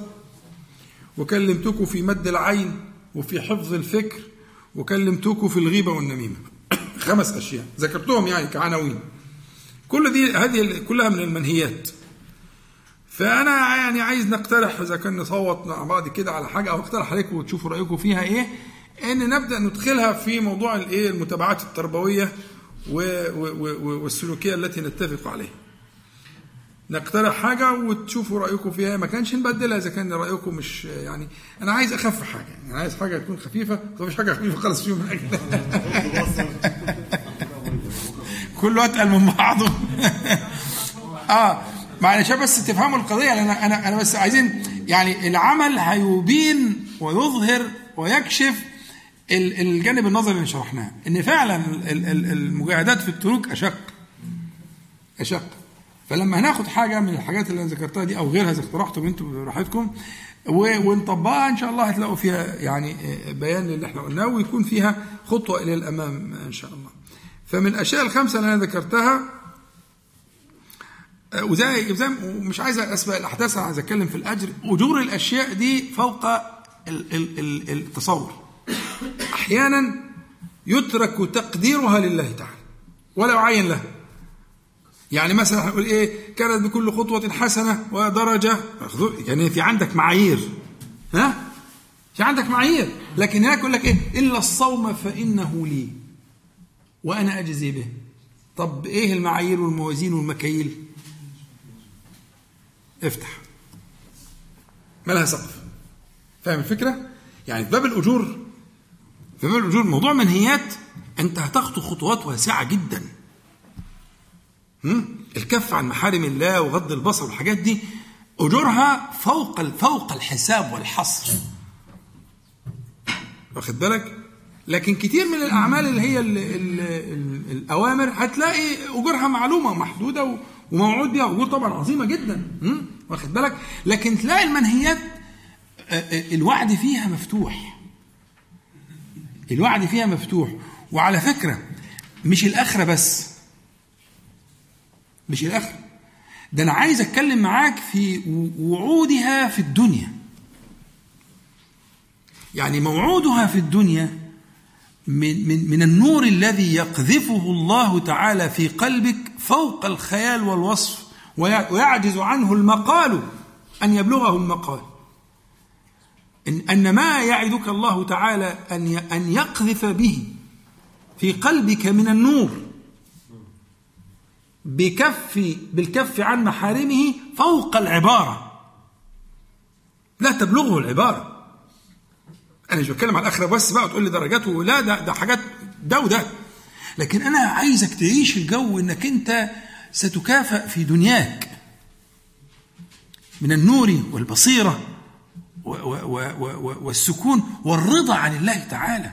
وكلمتكم في مد العين وفي حفظ الفكر. وكلمتكم في الغيبة والنميمة. خمس أشياء. ذكرتهم يعني كعناوين. كل دي هذه كلها من المنهيات. فأنا يعني عايز نقترح إذا كان نصوت مع بعض كده على حاجة أو اقترح عليكم وتشوفوا رأيكم فيها إيه إن نبدأ ندخلها في موضوع الإيه المتابعات التربوية والسلوكية التي نتفق عليها. نقترح حاجة وتشوفوا رأيكم فيها. ما كانش نبدلها إذا كان رأيكم مش يعني أنا عايز أخف حاجة يعني عايز حاجة تكون خفيفة. مفيش حاجة خفيفة خالص فيهم كله أتقل من بعضه. آه معلش بس تفهموا القضية أنا أنا أنا بس عايزين يعني العمل هيبين ويظهر ويكشف الجانب النظري اللي شرحناه إن فعلا المجاهدات في التروك أشق. أشق. فلما هناخد حاجة من الحاجات اللي أنا ذكرتها دي أو غيرها إذا اقترحتم أنتم براحتكم ونطبقها إن شاء الله هتلاقوا فيها يعني بيان للي إحنا قلناه ويكون فيها خطوة إلى الأمام إن شاء الله. فمن الأشياء الخمسة اللي أنا ذكرتها وزي زي مش عايز أسبق الأحداث أنا عايز أتكلم في الأجر أجور الأشياء دي فوق التصور. أحيانا يترك تقديرها لله تعالى ولا يعين له. يعني مثلا هنقول إيه كانت بكل خطوة حسنة ودرجة. يعني في عندك معايير. ها؟ في عندك معايير. لكن هناك يقول لك إيه إلا الصوم فإنه لي وأنا أجزي به. طب إيه المعايير والموازين والمكاييل؟ افتح. ما لها سقف. فاهم الفكرة؟ يعني في باب الأجور في باب الأجور موضوع منهيات أنت هتخطو خطوات واسعة جدا. الكف عن محارم الله وغض البصر والحاجات دي أجورها فوق فوق الحساب والحصر. واخد بالك؟ لكن كتير من الأعمال اللي هي ال ال ال الأوامر هتلاقي أجورها معلومة ومحدودة وموعود بيها اجور طبعا عظيمة جدا. واخد بالك؟ لكن تلاقي المنهيات الوعد فيها مفتوح. الوعد فيها مفتوح. وعلى فكرة مش الآخرة بس. مش الاخره ده أنا عايز أتكلم معاك في وعودها في الدنيا. يعني موعودها في الدنيا من من من النور الذي يقذفه الله تعالى في قلبك فوق الخيال والوصف ويعجز عنه المقال أن يبلغه المقال. إن, أن ما يعدك الله تعالى أن أن يقذف به في قلبك من النور. بكف بالكف عن محارمه فوق العبارة. لا تبلغه العبارة. أنا مش بتكلم على الآخرة بس بقى تقول لي درجاته. لا ده ده حاجات ده وده. لكن أنا عايزك تعيش الجو إنك أنت ستكافأ في دنياك. من النور والبصيرة والسكون والرضا عن الله تعالى.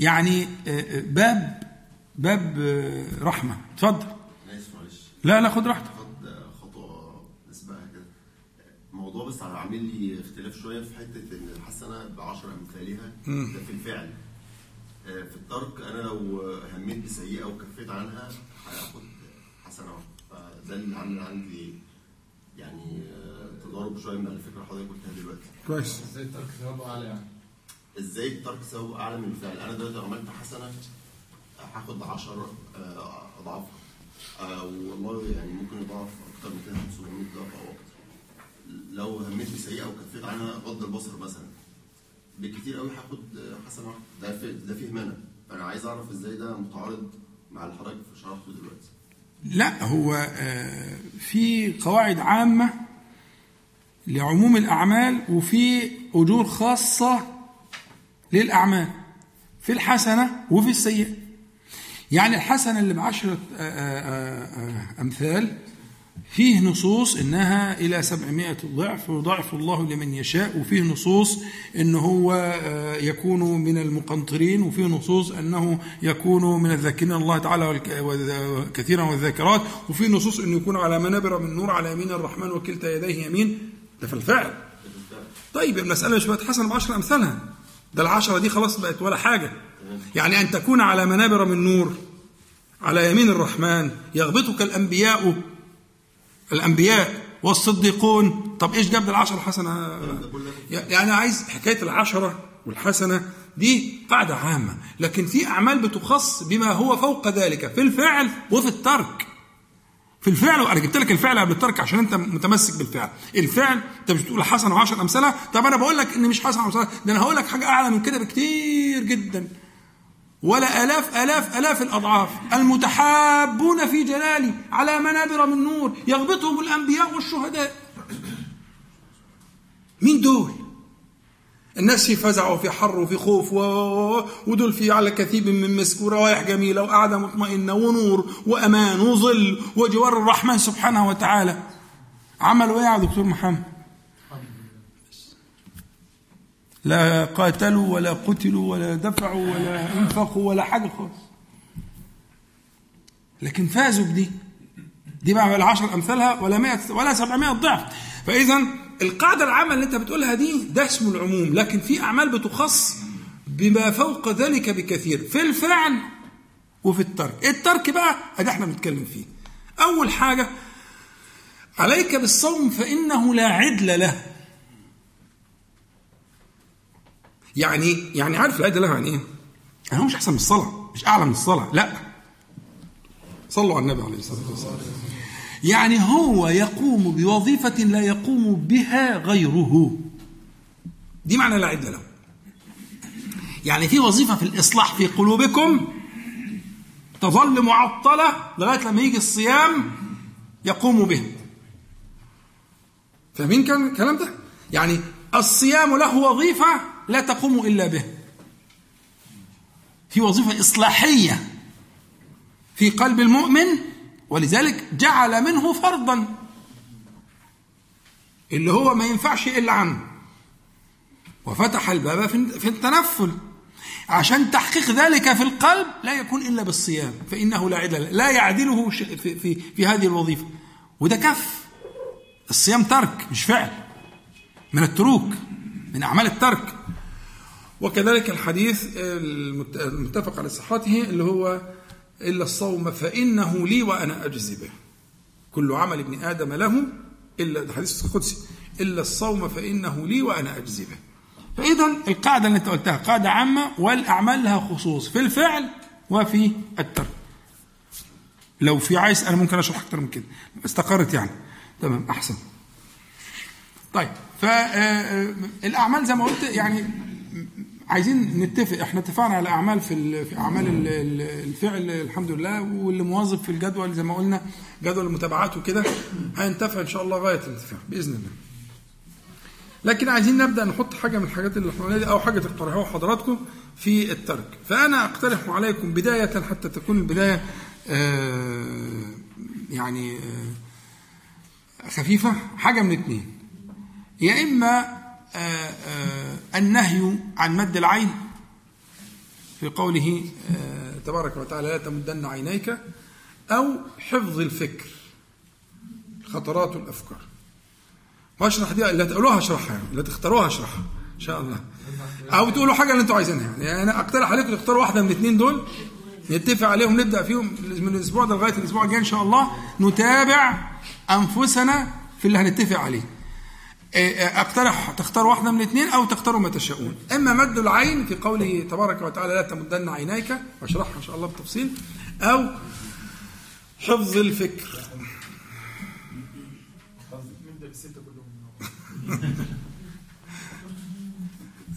يعني باب باب رحمة. اتفضل. لا لا خد راحتك. خد خطوة نسبقها كده. الموضوع بس عامل لي اختلاف شوية في حتة إن الحسنة ب 10 امثالها ده في الفعل. في الترك أنا لو هميت بسيئة وكفيت عنها هاخد حسنة واحدة. فده اللي عامل عندي يعني تضارب شوية من الفكرة اللي حضرتك قلتها دلوقتي. كويس. إزاي الترك ثوابه أعلى يعني؟ إزاي الترك ثوابه أعلى من الفعل؟ أنا دلوقتي عملت حسنة هاخد 10 اضعافها والله يعني ممكن يضاعف أكتر من كده 700 ضعف أو أكتر. لو هميت بسيئه وكفيت عنها غض البصر مثلا. بالكتير قوي هاخد حسنه واحدة ده في ده فيه منع. فانا عايز أعرف إزاي ده متعارض مع اللي حضرتك شرحته دلوقتي. لا هو في قواعد عامة لعموم الأعمال وفي أجور خاصة للأعمال في الحسنة وفي السيئة. يعني الحسنة اللي بعشرة أمثال فيه نصوص إنها إلى سبعمائة ضعف ويضاعف الله لمن يشاء وفيه نصوص إن هو يكون من المقنطرين وفيه نصوص أنه يكون من الذاكرين الله تعالى كثيرا والذاكرات وفيه نصوص أنه يكون على منابر من نور على يمين الرحمن وكلتا يديه يمين. ده في الفعل. طيب المسألة مش بقت حسنة بعشر أمثالها. ده العشرة دي خلاص بقت ولا حاجة. يعني أن تكون على منابر من نور على يمين الرحمن يغبطك الأنبياء الأنبياء والصديقون. طب إيش جاب العشرة حسنة يعني عايز حكاية العشرة والحسنة دي قاعدة عامة. لكن في أعمال بتخص بما هو فوق ذلك في الفعل وفي الترك. في الفعل أنا جبت لك الفعل قبل الترك عشان أنت متمسك بالفعل. الفعل أنت مش بتقول حسنه وعشر امثالها طب أنا بقول لك إن مش حسنه وعشر ده أنا هقول لك حاجة أعلى من كده بكتير جدا. ولا آلاف آلاف آلاف الأضعاف المتحابون في جلالي على منابر من نور يغبطهم الأنبياء والشهداء. مين دول؟ الناس في فزع وفي حر وفي خوف. ودول في على كثيب من مسك وروايح جميلة وقعده مطمئنة ونور وأمان وظل وجوار الرحمن سبحانه وتعالى عملوا إيه يا دكتور محمد؟ لا قاتلوا ولا قتلوا ولا دفعوا ولا انفقوا ولا حاجة خالص لكن فازوا بدي دي بقى العشر أمثالها ولا 100 ولا 700 ضعف فاذا القاعدة العامة اللي انت بتقولها دي ده اسمه العموم. لكن في أعمال بتخص بما فوق ذلك بكثير في الفعل وفي الترك. الترك بقى؟ أدي إحنا بنتكلم فيه. أول حاجة عليك بالصوم فإنه لا عدل له. يعني يعني عارف العدل له يعني إيه؟ يعني هو مش أحسن من الصلاة مش أعلى من الصلاة لا. صلوا على النبي عليه الصلاة والسلام. يعني هو يقوم بوظيفة لا يقوم بها غيره. دي معنى لا عد له. يعني في وظيفة في الإصلاح في قلوبكم تظل معطلة لغاية لما يجي الصيام يقوم به. فاهمين كان الكلام ده؟ يعني الصيام له وظيفة لا تقوم إلا به. في وظيفة إصلاحية في قلب المؤمن ولذلك جعل منه فرضا اللي هو ما ينفعش إلا عنه. وفتح الباب في التنفل. عشان تحقيق ذلك في القلب لا يكون إلا بالصيام فإنه لا عدل لا يعدله في, في, في هذه الوظيفة. وده كف. الصيام ترك مش فعل. من التروك من أعمال الترك. وكذلك الحديث المتفق على صحته اللي هو إلا الصوم فإنه لي وأنا أجزي به. كل عمل ابن آدم له إلا الحديث القدسي. إلا الصوم فإنه لي وأنا أجزي به. فإذا القاعدة اللي أنت قلتها قاعدة عامة والأعمال لها خصوص في الفعل وفي الترك. لو في عايز أنا ممكن أشرح أكتر من كده. استقرت يعني. تمام أحسن. طيب فالأعمال زي ما قلت يعني عايزين نتفق. إحنا اتفقنا على أعمال في في أعمال الفعل الحمد لله. واللي موظف في الجدول زي ما قلنا جدول المتابعات وكده هينتفع إن شاء الله غاية الانتفاع بإذن الله. لكن عايزين نبدأ نحط حاجة من الحاجات اللي دي أو حاجة تقترحوها حضراتكم في الترك. فأنا أقترح عليكم بداية حتى تكون البداية آه يعني آه خفيفة حاجة من اثنين يا إما النهي عن مد العين في قوله تبارك وتعالى لا تمدن عينيك أو حفظ الفكر خطرات الأفكار واشرح دي؟ اللي تقولوها اشرحها يعني اللي تختاروها اشرحها إن شاء الله. أو تقولوا حاجة اللي أنتوا عايزينها يعني أنا أقترح عليكم تختاروا واحدة من الاثنين دول نتفق عليهم نبدأ فيهم من الأسبوع ده لغاية الأسبوع الجاي إن شاء الله نتابع أنفسنا في اللي هنتفق عليه. اقترح تختار واحدة من الاثنين أو تختاروا ما تشاءون. إما مد العين في قوله تبارك وتعالى لا تمدن عينيك واشرحها إن شاء الله بالتفصيل أو حفظ الفكر.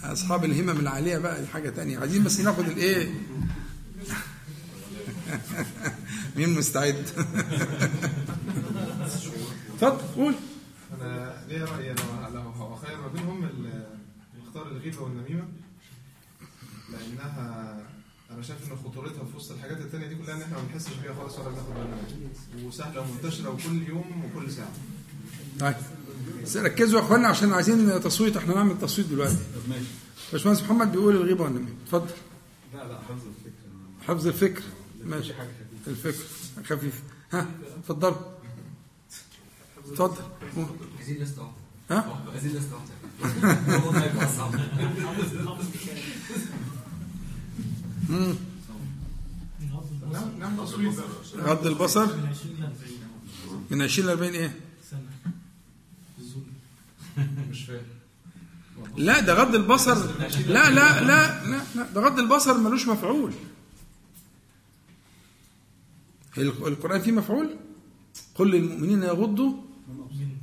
أصحاب الهمم العالية بقى دي حاجة تانية. عايزين بس ناخد الايه مين مستعد؟ اتفضل قول. أنا ليا راي لو لو اخير ما بينهم اختار الغيبة والنميمة. لأنها أنا شايف إن خطورتها في وسط الحاجات التانية دي كلها إن إحنا ما بنحسش بيها خالص ولا بناخد بالنا منها. وسهلة ومنتشرة وكل يوم وكل ساعة. طيب. بس ركزوا يا اخوانا عشان عايزين تصويت. إحنا نعمل تصويت دلوقتي. ماشي. باشمهندس محمد بيقول الغيبة والنميمة. اتفضل. لا لا حفظ الفكرة حفظ الفكر. ماشي. الفكر. خفيف. ها اتفضل. اتفضل. عايزين لسه ها؟ عايزين لسه غض البصر. من 20 ل 40 إيه؟ مش فاهم. لا ده غض البصر. لا لا لا لا, لا. ده غض البصر ملوش مفعول. ال- القرآن فيه مفعول؟ قل للمؤمنين يغضوا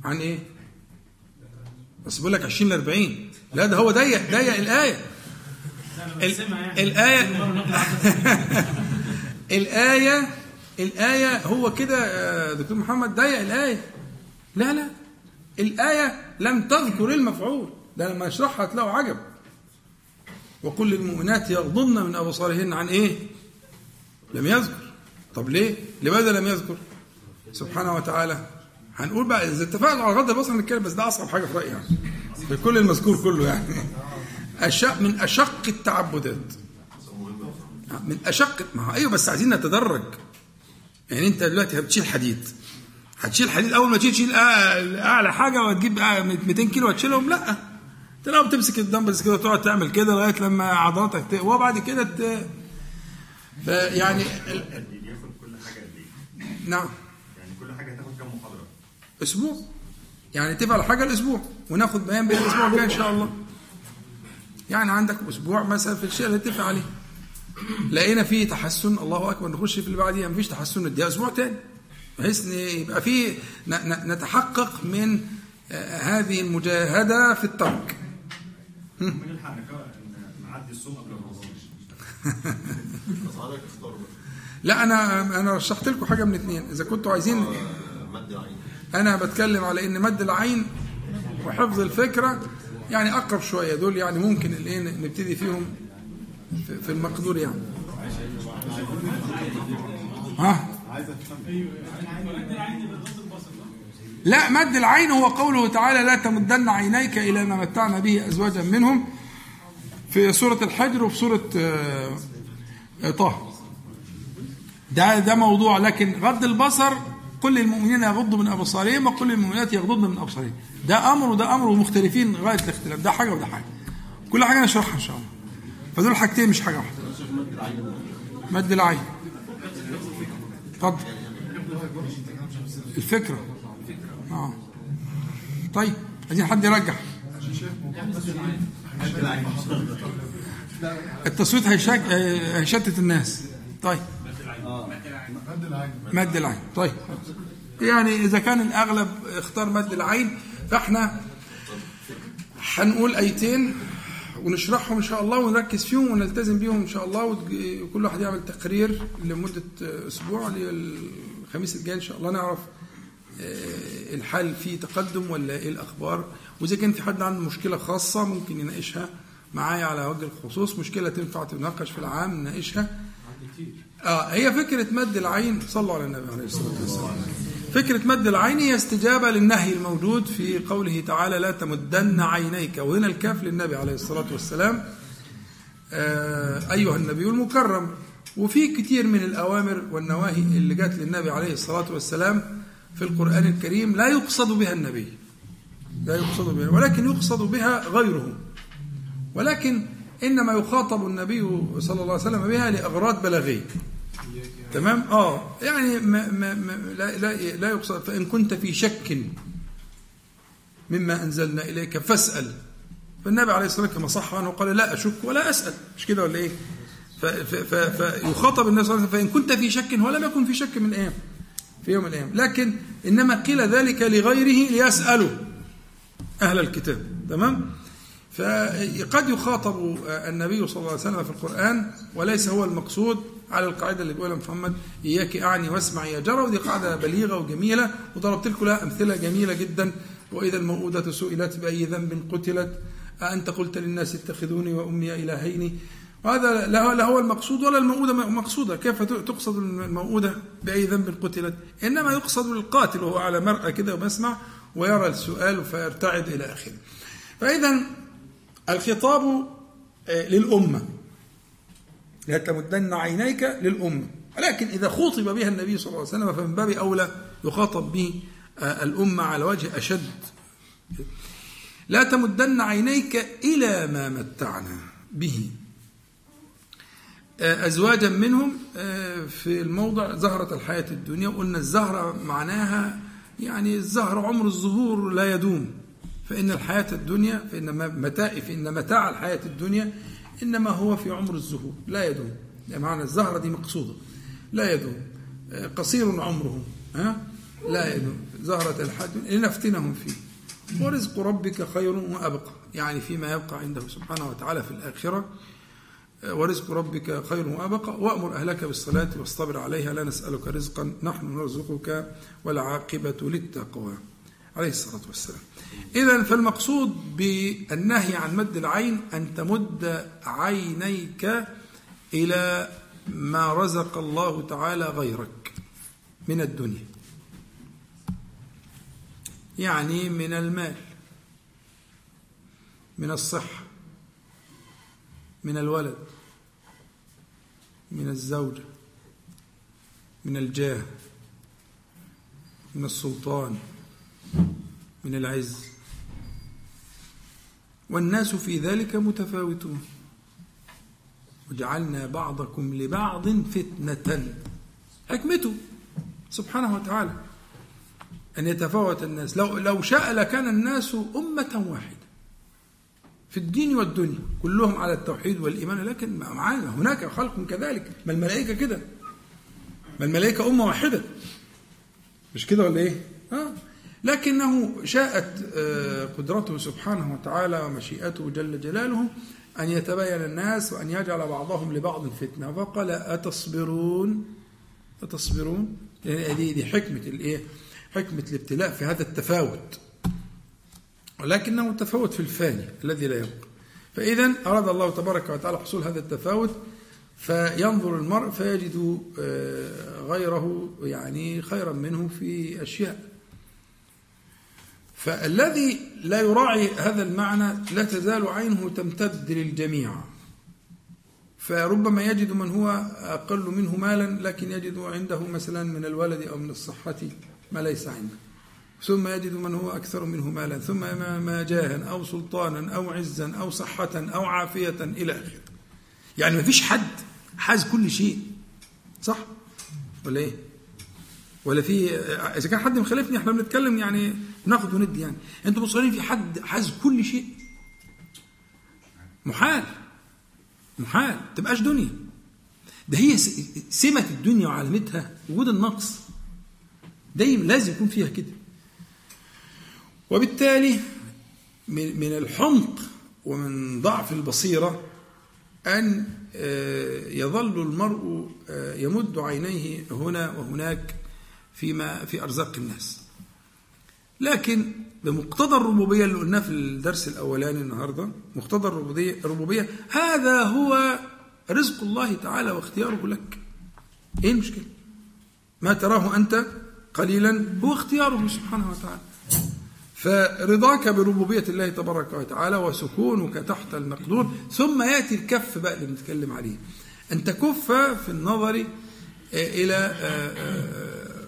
عن إيه؟ بس بيقول لك 20 ل 40 لا ده هو ضيق ضيق الآية. ال- الآية الآية الآية هو كده يا دكتور محمد ضيق الآية. لا لا. الآية لم تذكر المفعول. ده لما اشرحها هتلاقوا عجب. وكل المؤمنات يغضضن من أبصارهن عن إيه؟ لم يذكر. طب ليه؟ لماذا لم يذكر؟ سبحانه وتعالى هنقول بقى إذا اتفقنا على غض البصر نتكلم بس ده أصعب حاجة في رأيي يعني. في كل المذكور كله يعني. أشق من أشق التعبدات. من أشق ما هو أيوه بس عايزين نتدرج. يعني أنت دلوقتي بتشيل حديد. هتشيل حديد أول ما تشيل تشيل أعلى حاجة وتجيب 200 كيلو هتشيلهم لأ. انت لو بتمسك الدمبلز كده وتقعد تعمل كده لغاية لما عضلاتك تقوى وبعد كده ت... فيعني ال... حاجة إيه؟ نعم يعني كل حاجة هتاخد كام محاضره؟ أسبوع. يعني اتفق على حاجة الأسبوع وناخد بيان بين الأسبوع الجاي إن شاء الله. يعني عندك أسبوع مثلا في الشيء اللي اتفق عليه. لقينا فيه تحسن الله أكبر نخش في اللي بعديها مفيش تحسن. نديها أسبوع تاني. بحيث إن يبقى في نتحقق من هذه المجاهدة في الترك. من الحق نعدي الصوم قبل رمضان. بس حضرتك اختار بقى. لا أنا أنا رشحت لكم حاجة من اثنين إذا كنتوا عايزين آه، مد العين أنا بتكلم على إن مد العين وحفظ الفكرة يعني أقرب شوية دول يعني ممكن الايه نبتدي فيهم في- المقدور يعني. ها؟ لا مد العين هو قوله تعالى لا تمدن عينيك إلى ما متعنا به أزواجا منهم في سورة الحجر وفي سورة آه، طه. ده ده موضوع لكن غض البصر كل المؤمنين يغضوا من أبصارهم وكل المؤمنات يغضضن من أبصارهم. ده أمر وده أمر ومختلفين غاية الاختلاف. ده حاجة وده حاجة. كل حاجة نشرحها إن شاء الله. فدول حاجتين مش حاجة واحدة. مد العين. اتفضل. الفكرة. آه. طيب عايزين حد يرجح التصويت هيشتت الناس. طيب. مد العين. طيب. يعني إذا كان الأغلب اختار مد العين فإحنا هنقول أيتين ونشرحهم إن شاء الله ونركز فيهم ونلتزم بيهم إن شاء الله وكل واحد يعمل تقرير لمدة أسبوع للخميس الجاي إن شاء الله نعرف آه، الحال فيه تقدم ولا إيه الأخبار. وإذا كان في حد عنده مشكلة خاصة ممكن يناقشها معايا على وجه الخصوص. مشكلة تنفع تناقش في العام نناقشها. آه هي فكرة مد العين صلوا على النبي عليه الصلاة والسلام. فكرة مد العين هي استجابة للنهي الموجود في قوله تعالى لا تمدن عينيك وهنا الكاف للنبي عليه الصلاة والسلام آه أيها النبي المكرم. وفي كتير من الأوامر والنواهي اللي جات للنبي عليه الصلاة والسلام في القرآن الكريم لا يقصد بها النبي. لا يقصد بها ولكن يقصد بها غيره. ولكن إنما يخاطب النبي صلى الله عليه وسلم بها لأغراض بلاغية. تمام؟ آه. يعني ما ما ما لا لا لا يقصد. فإن كنت في شك مما أنزلنا إليك فاسأل. فالنبي عليه الصلاة والسلام كما صح عنه قال لا أشك ولا أسأل. مش كده ولا إيه؟ فيخاطب النبي صلى الله عليه وسلم فإن كنت في شك ولم يكن في شك من أيام. في يوم الأيام. لكن إنما قيل ذلك لغيره ليسألوا أهل الكتاب. تمام؟ فقد يخاطب النبي صلى الله عليه وسلم في القرآن وليس هو المقصود على القاعدة اللي بيقولها محمد إياك أعني واسمع يا جرى ودي قاعدة بليغة وجميلة وضربت لكم لها أمثلة جميلة جدا وإذا الموءودة سئلت بأي ذنب قتلت أأنت قلت للناس اتخذوني وأمي إلهين؟ وهذا لا هو المقصود ولا الموءودة مقصودة. كيف تقصد الموءودة بأي ذنب قتلت؟ إنما يقصد القاتل وهو على مرأى كده وبسمع ويرى السؤال فيرتعد إلى آخره. فإذا الخطاب آه، للأمة. لا تمدن عينيك للأمة. ولكن إذا خاطب بها النبي صلى الله عليه وسلم فمن باب أولى يخاطب به آه، الأمة على وجه أشد. لا تمدن عينيك إلى ما متعنا به. آه، أزواجا منهم في الموضع زهرة الحياة الدنيا وقلنا الزهرة معناها يعني الزهر عمر الزهور لا يدوم. فإن الحياة الدنيا فإن متاع فإن متاع الحياة الدنيا إنما هو في عمر الزهور لا يدوم. يعني معنى الزهرة دي مقصودة. لا يدوم. آه، قصير عمره ها؟ لا يدوم. زهرة الدنيا لنفتنهم فيه. ورزق ربك خير وأبقى. يعني فيما يبقى عنده سبحانه وتعالى في الآخرة. ورزق ربك خير وأبقى. وأمر أهلك بالصلاة واصطبر عليها. لا نسألك رزقا نحن نرزقك والعاقبة للتقوى. عليه الصلاة والسلام. إذا فالمقصود بالنهي عن مد العين أن تمد عينيك إلى ما رزق الله تعالى غيرك من الدنيا. يعني من المال من الصحة من الولد من الزوجة من الجاه من السلطان. من العز. والناس في ذلك متفاوتون. وجعلنا بعضكم لبعض فتنة. حكمته سبحانه وتعالى. أن يتفاوت الناس. لو لو شاء لكان الناس أمة واحدة. في الدين والدنيا. كلهم على التوحيد والإيمان. لكن معانا. هناك خلق كذلك. ما الملائكة كده. ما الملائكة أمة واحدة. مش كده ولا إيه؟ آه. لكنه شاءت آه، قدرته سبحانه وتعالى ومشيئته جل جلاله أن يتبين الناس وأن يجعل بعضهم لبعض فتنة. فقال أتصبرون؟ أتصبرون؟ يعني دي دي حكمة الإيه؟ حكمة الابتلاء في هذا التفاوت. ولكنه تفاوت في الفاني الذي لا يبقى. فإذا أراد الله تبارك وتعالى حصول هذا التفاوت فينظر المرء فيجد آه، غيره يعني خيرا منه في أشياء. فالذي لا يراعي هذا المعنى لا تزال عينه تمتد للجميع. فربما يجد من هو أقل منه مالا لكن يجد عنده مثلا من الولد أو من الصحة ما ليس عنده. ثم يجد من هو أكثر منه مالا ثم ما جاها أو سلطانا أو عزا أو صحة أو عافية إلى آخره. يعني ما فيش حد حاز كل شيء صح؟ ولا إيه؟ ولا في إذا كان حد مخالفني إحنا بنتكلم يعني ناخد وندي يعني. أنتوا مصرين في حد حاز كل شيء. محال. محال. تبقاش دنيا. ده هي سمة الدنيا وعلامتها وجود النقص. دايما لازم يكون فيها كده. وبالتالي من الحمق ومن ضعف البصيرة أن آه، يظل المرء آه، يمد عينيه هنا وهناك فيما في أرزاق الناس. لكن بمقتضى الربوبية اللي قلناه في الدرس الأولاني النهاردة مقتضى الربوبية, الربوبية هذا هو رزق الله تعالى واختياره لك. إيه المشكلة؟ ما تراه أنت قليلا هو اختياره سبحانه وتعالى. فرضاك بربوبية الله تبارك وتعالى وسكونك تحت المقدور ثم يأتي الكف بقى اللي بنتكلم عليه. أن تكف في النظر إلى آه، آه،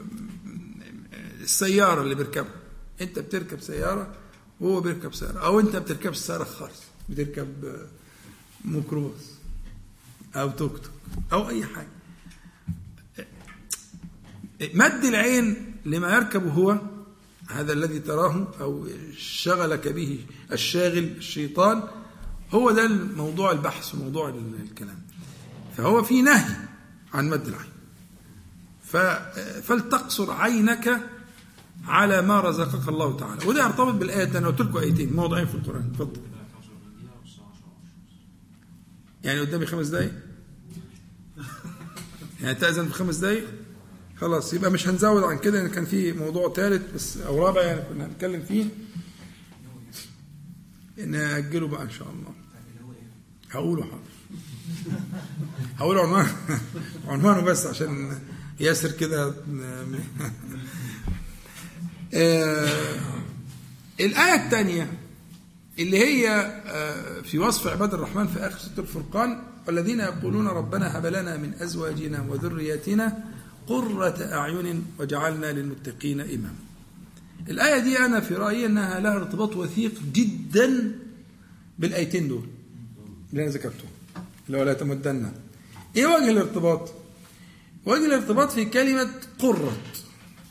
السيارة اللي بيركبها. أنت بتركب سيارة وهو بيركب سيارة أو أنت بتركب سيارة خالص بتركب ميكروباص أو توك توك أو أي حاجة. مد العين لما يركب هو هذا الذي تراه أو شغلك به الشاغل الشيطان هو ده الموضوع البحث وموضوع الكلام. فهو في نهي عن مد العين. فلتقصر عينك على ما رزقك الله تعالى. وده يرتبط بالآية أنا قلت لكم آيتين موضعين في القرآن. اتفضل. يعني قدامي خمس دقايق؟ يعني تأذن في خمس دقايق؟ خلاص يبقى مش هنزود عن كده كان في موضوع ثالث بس أو رابع يعني كنا هنتكلم فيه. نأجله بقى إن شاء الله. هقوله حاضر. هقول عنوان عنوانه بس عشان ياسر كده. آه الآية الثانية اللي هي آه في وصف عباد الرحمن في آخر سورة الفرقان والذين يقولون ربنا هب لنا من أزواجنا وذرياتنا قرة أعين وجعلنا للمتقين إماما. الآية دي أنا في رأيي أنها لها ارتباط وثيق جدا بالآيتين دول اللي أنا ذكرتهم اللي هو لا تمدن. إيه وجه الارتباط؟ وجه الارتباط في كلمة قرة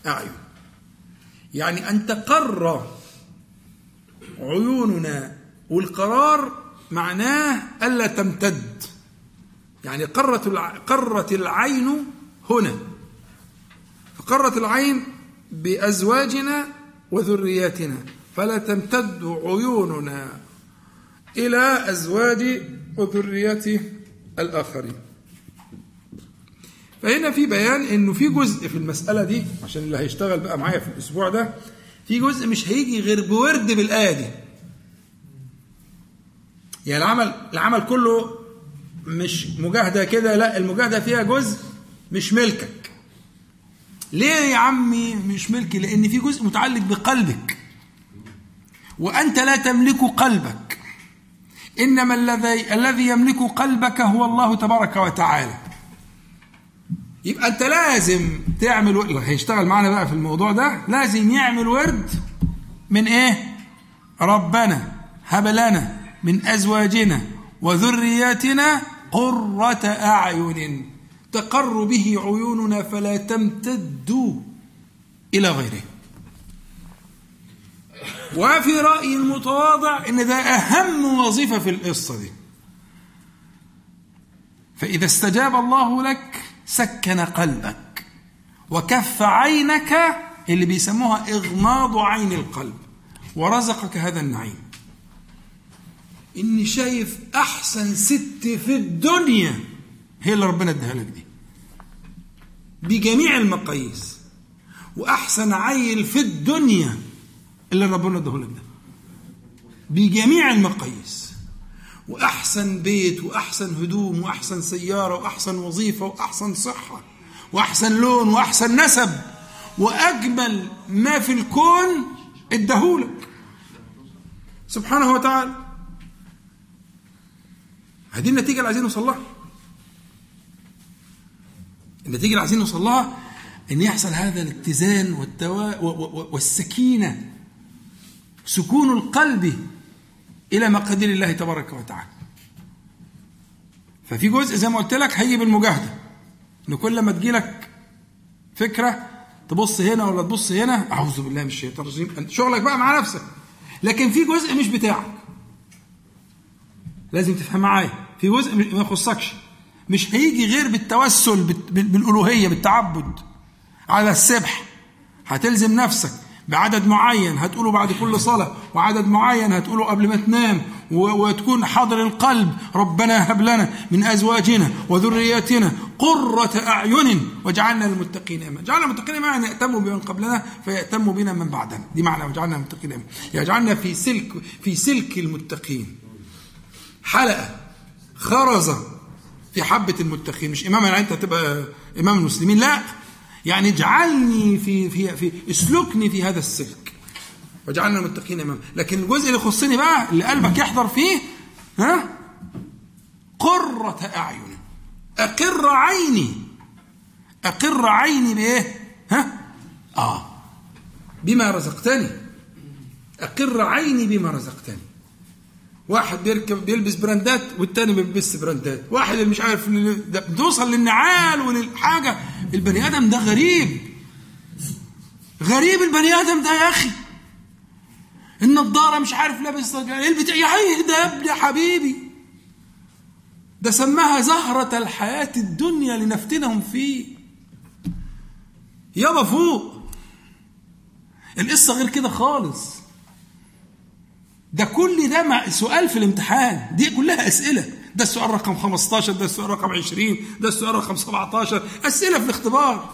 أعين. يعني أن تقر عيوننا والقرار معناه ألا تمتد. يعني قرت قرت العين هنا. فقرت العين بأزواجنا وذرياتنا. فلا تمتد عيوننا إلى أزواج وذريات الآخرين. فهنا في بيان إنه في جزء في المسألة دي عشان اللي هيشتغل بقى معايا في الأسبوع ده في جزء مش هيجي غير بورد بالآية دي. يعني العمل العمل كله مش مجاهدة كده لا المجاهدة فيها جزء مش ملكك. ليه يا عمي مش ملكي؟ لأن في جزء متعلق بقلبك. وأنت لا تملك قلبك. إنما الذي الذي يملك قلبك هو الله تبارك وتعالى. يبقى انت لازم تعمل و... هيشتغل معانا بقى في الموضوع ده لازم يعمل ورد من إيه؟ ربنا. هب لنا من أزواجنا وذرياتنا قرة أعين. تقر به عيوننا فلا تمتد إلى غيره. وفي رأي المتواضع إن ده أهم وظيفة في القصة دي. فإذا استجاب الله لك سكن قلبك. وكف عينك اللي بيسموها إغماض عين القلب. ورزقك هذا النعيم. إني شايف أحسن ست في الدنيا. هي اللي ربنا اداها لك دي. بجميع المقاييس. وأحسن عيل في الدنيا. اللي ربنا اداه لك ده. بجميع المقاييس. وأحسن بيت وأحسن هدوم وأحسن سيارة وأحسن وظيفة وأحسن صحة وأحسن لون وأحسن نسب. وأجمل ما في الكون اداهولك سبحانه وتعالى. هذه النتيجة اللي عايزين نوصل لها. النتيجة اللي عايزين نوصل لها إن يحصل هذا الاتزان والتوا... والسكينة. سكون القلب إلى مقادير الله تبارك وتعالى. ففي جزء زي ما قلت لك هيجي بالمجاهدة. ان كل ما تجيلك فكرة تبص هنا ولا تبص هنا أعوذ بالله من الشيطان الرجيم. أنت شغلك بقى مع نفسك. لكن في جزء مش بتاعك. لازم تفهم معايا. في جزء ما يخصكش. مش هيجي غير بالتوسل بالألوهية بالتعبد. على السبح. هتلزم نفسك. بعدد معين هتقوله بعد كل صلاة. وعدد معين هتقوله قبل ما تنام. وتكون حاضر القلب. ربنا هب لنا من أزواجنا وذرياتنا قرة أعين وجعلنا للمتقين إماما. جعلنا المتقين إماما. يعني يأتموا بمن قبلنا فيأتموا بنا من بعدنا. دي معنى وجعلنا المتقين إماما. يجعلنا في سلك في سلك المتقين. حلقة خرزة في حبة المتقين. مش إماما يعني أنت هتبقى إمام المسلمين. لا. يعني اجعلني في في في اسلكني في هذا السلك. واجعلنا المتقين امام لكن الجزء اللي يخصني بقى اللي قلبك يحضر فيه ها؟ قرة أعين. أقر عيني. أقر عيني بإيه؟ ها؟ آه. بما رزقتني. أقر عيني بما رزقتني. واحد بيركب بيلبس براندات والتاني ما بيلبسش براندات. واحد اللي مش عارف بتوصل للنعال وللحاجة. البني آدم ده غريب. غريب البني آدم ده يا أخي. النضاره مش عارف لابس البتاع؟ يا عيني ده يا ابني حبيبي. ده سماها زهرة الحياة الدنيا لنفتنهم فيه. يابا فوق. القصة غير كده خالص. ده كل ده سؤال في الامتحان. دي كلها أسئلة. ده السؤال رقم 15 ده السؤال رقم 20 ده السؤال رقم 17 أسئلة في الاختبار.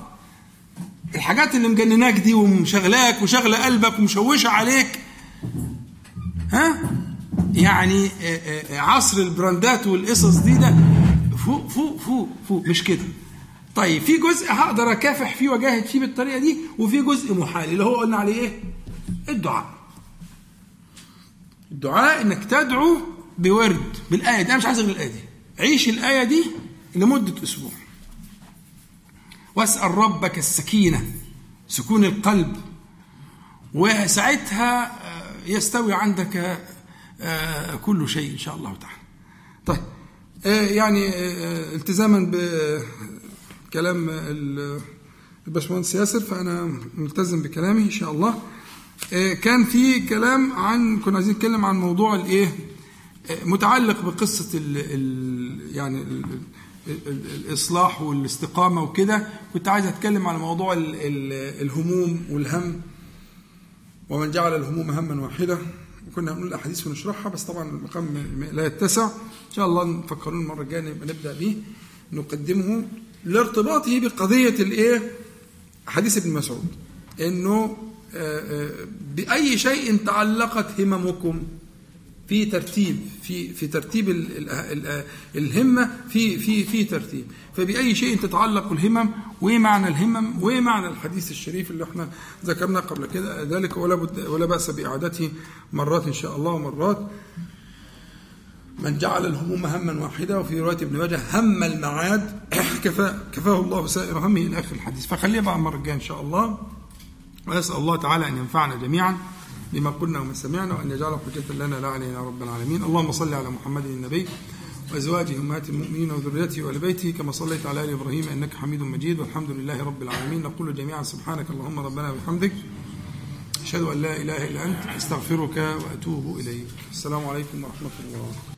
الحاجات اللي مجنناك دي ومشغلاك وشغلة قلبك ومشوشة عليك ها؟ يعني عصر البراندات والقصص دي ده فوق فوق فوق فوق مش كده. طيب في جزء هقدر أكافح فيه وأجاهد فيه بالطريقة دي وفي جزء محال. اللي هو قلنا عليه إيه؟ الدعاء. الدعاء إنك تدعو بورد بالآية دي. أنا مش عايز غير الآية دي. عيش الآية دي لمدة أسبوع. واسأل ربك السكينة سكون القلب. وساعتها يستوي عندك كل شيء إن شاء الله تعالى. طيب يعني التزاما بكلام الباشمهندس ياسر فأنا ملتزم بكلامي إن شاء الله. كان في كلام عن كنا عايزين نتكلم عن موضوع الإيه؟ متعلق بقصة ال ال يعني ال الإصلاح والاستقامة وكده كنت عايز أتكلم على موضوع ال ال الهموم والهم. ومن جعل الهموم هما واحدة. وكنا هنقول الاحاديث ونشرحها بس طبعا المقام لا يتسع. إن شاء الله نفكرون المرة الجاية نبدأ به نقدمه لارتباطه بقضية الايه حديث ابن مسعود. إنه آه، آه، بأي شيء تعلقت هممكم. في ترتيب في في ترتيب ال ال ال الهمة في في في ترتيب. فبأي شيء تتعلق الهمم وإيه معنى الهمم وإيه معنى الحديث الشريف اللي إحنا ذكرناه قبل كده؟ ذلك ولا بد ولا بأس بإعادته مرات إن شاء الله ومرات. من جعل الهموم هما واحدة وفي رواية ابن ماجه هم المعاد كفى كفاه الله سائر همه إلى آخر الحديث. فخليها بقى المرة الجاية إن شاء الله. وأسأل الله تعالى أن ينفعنا جميعا. بما قلنا وما سمعنا وأن يجعله حجة لنا لا علينا رب العالمين. اللهم صل على محمد النبي وأزواجه أمهات المؤمنين وذريته وآل بيته كما صليت على آل إبراهيم إنك حميد مجيد. والحمد لله رب العالمين. نقول جميعا سبحانك اللهم ربنا وبحمدك. أشهد أن لا إله إلا أنت. أستغفرك وأتوب إليك. السلام عليكم ورحمة الله.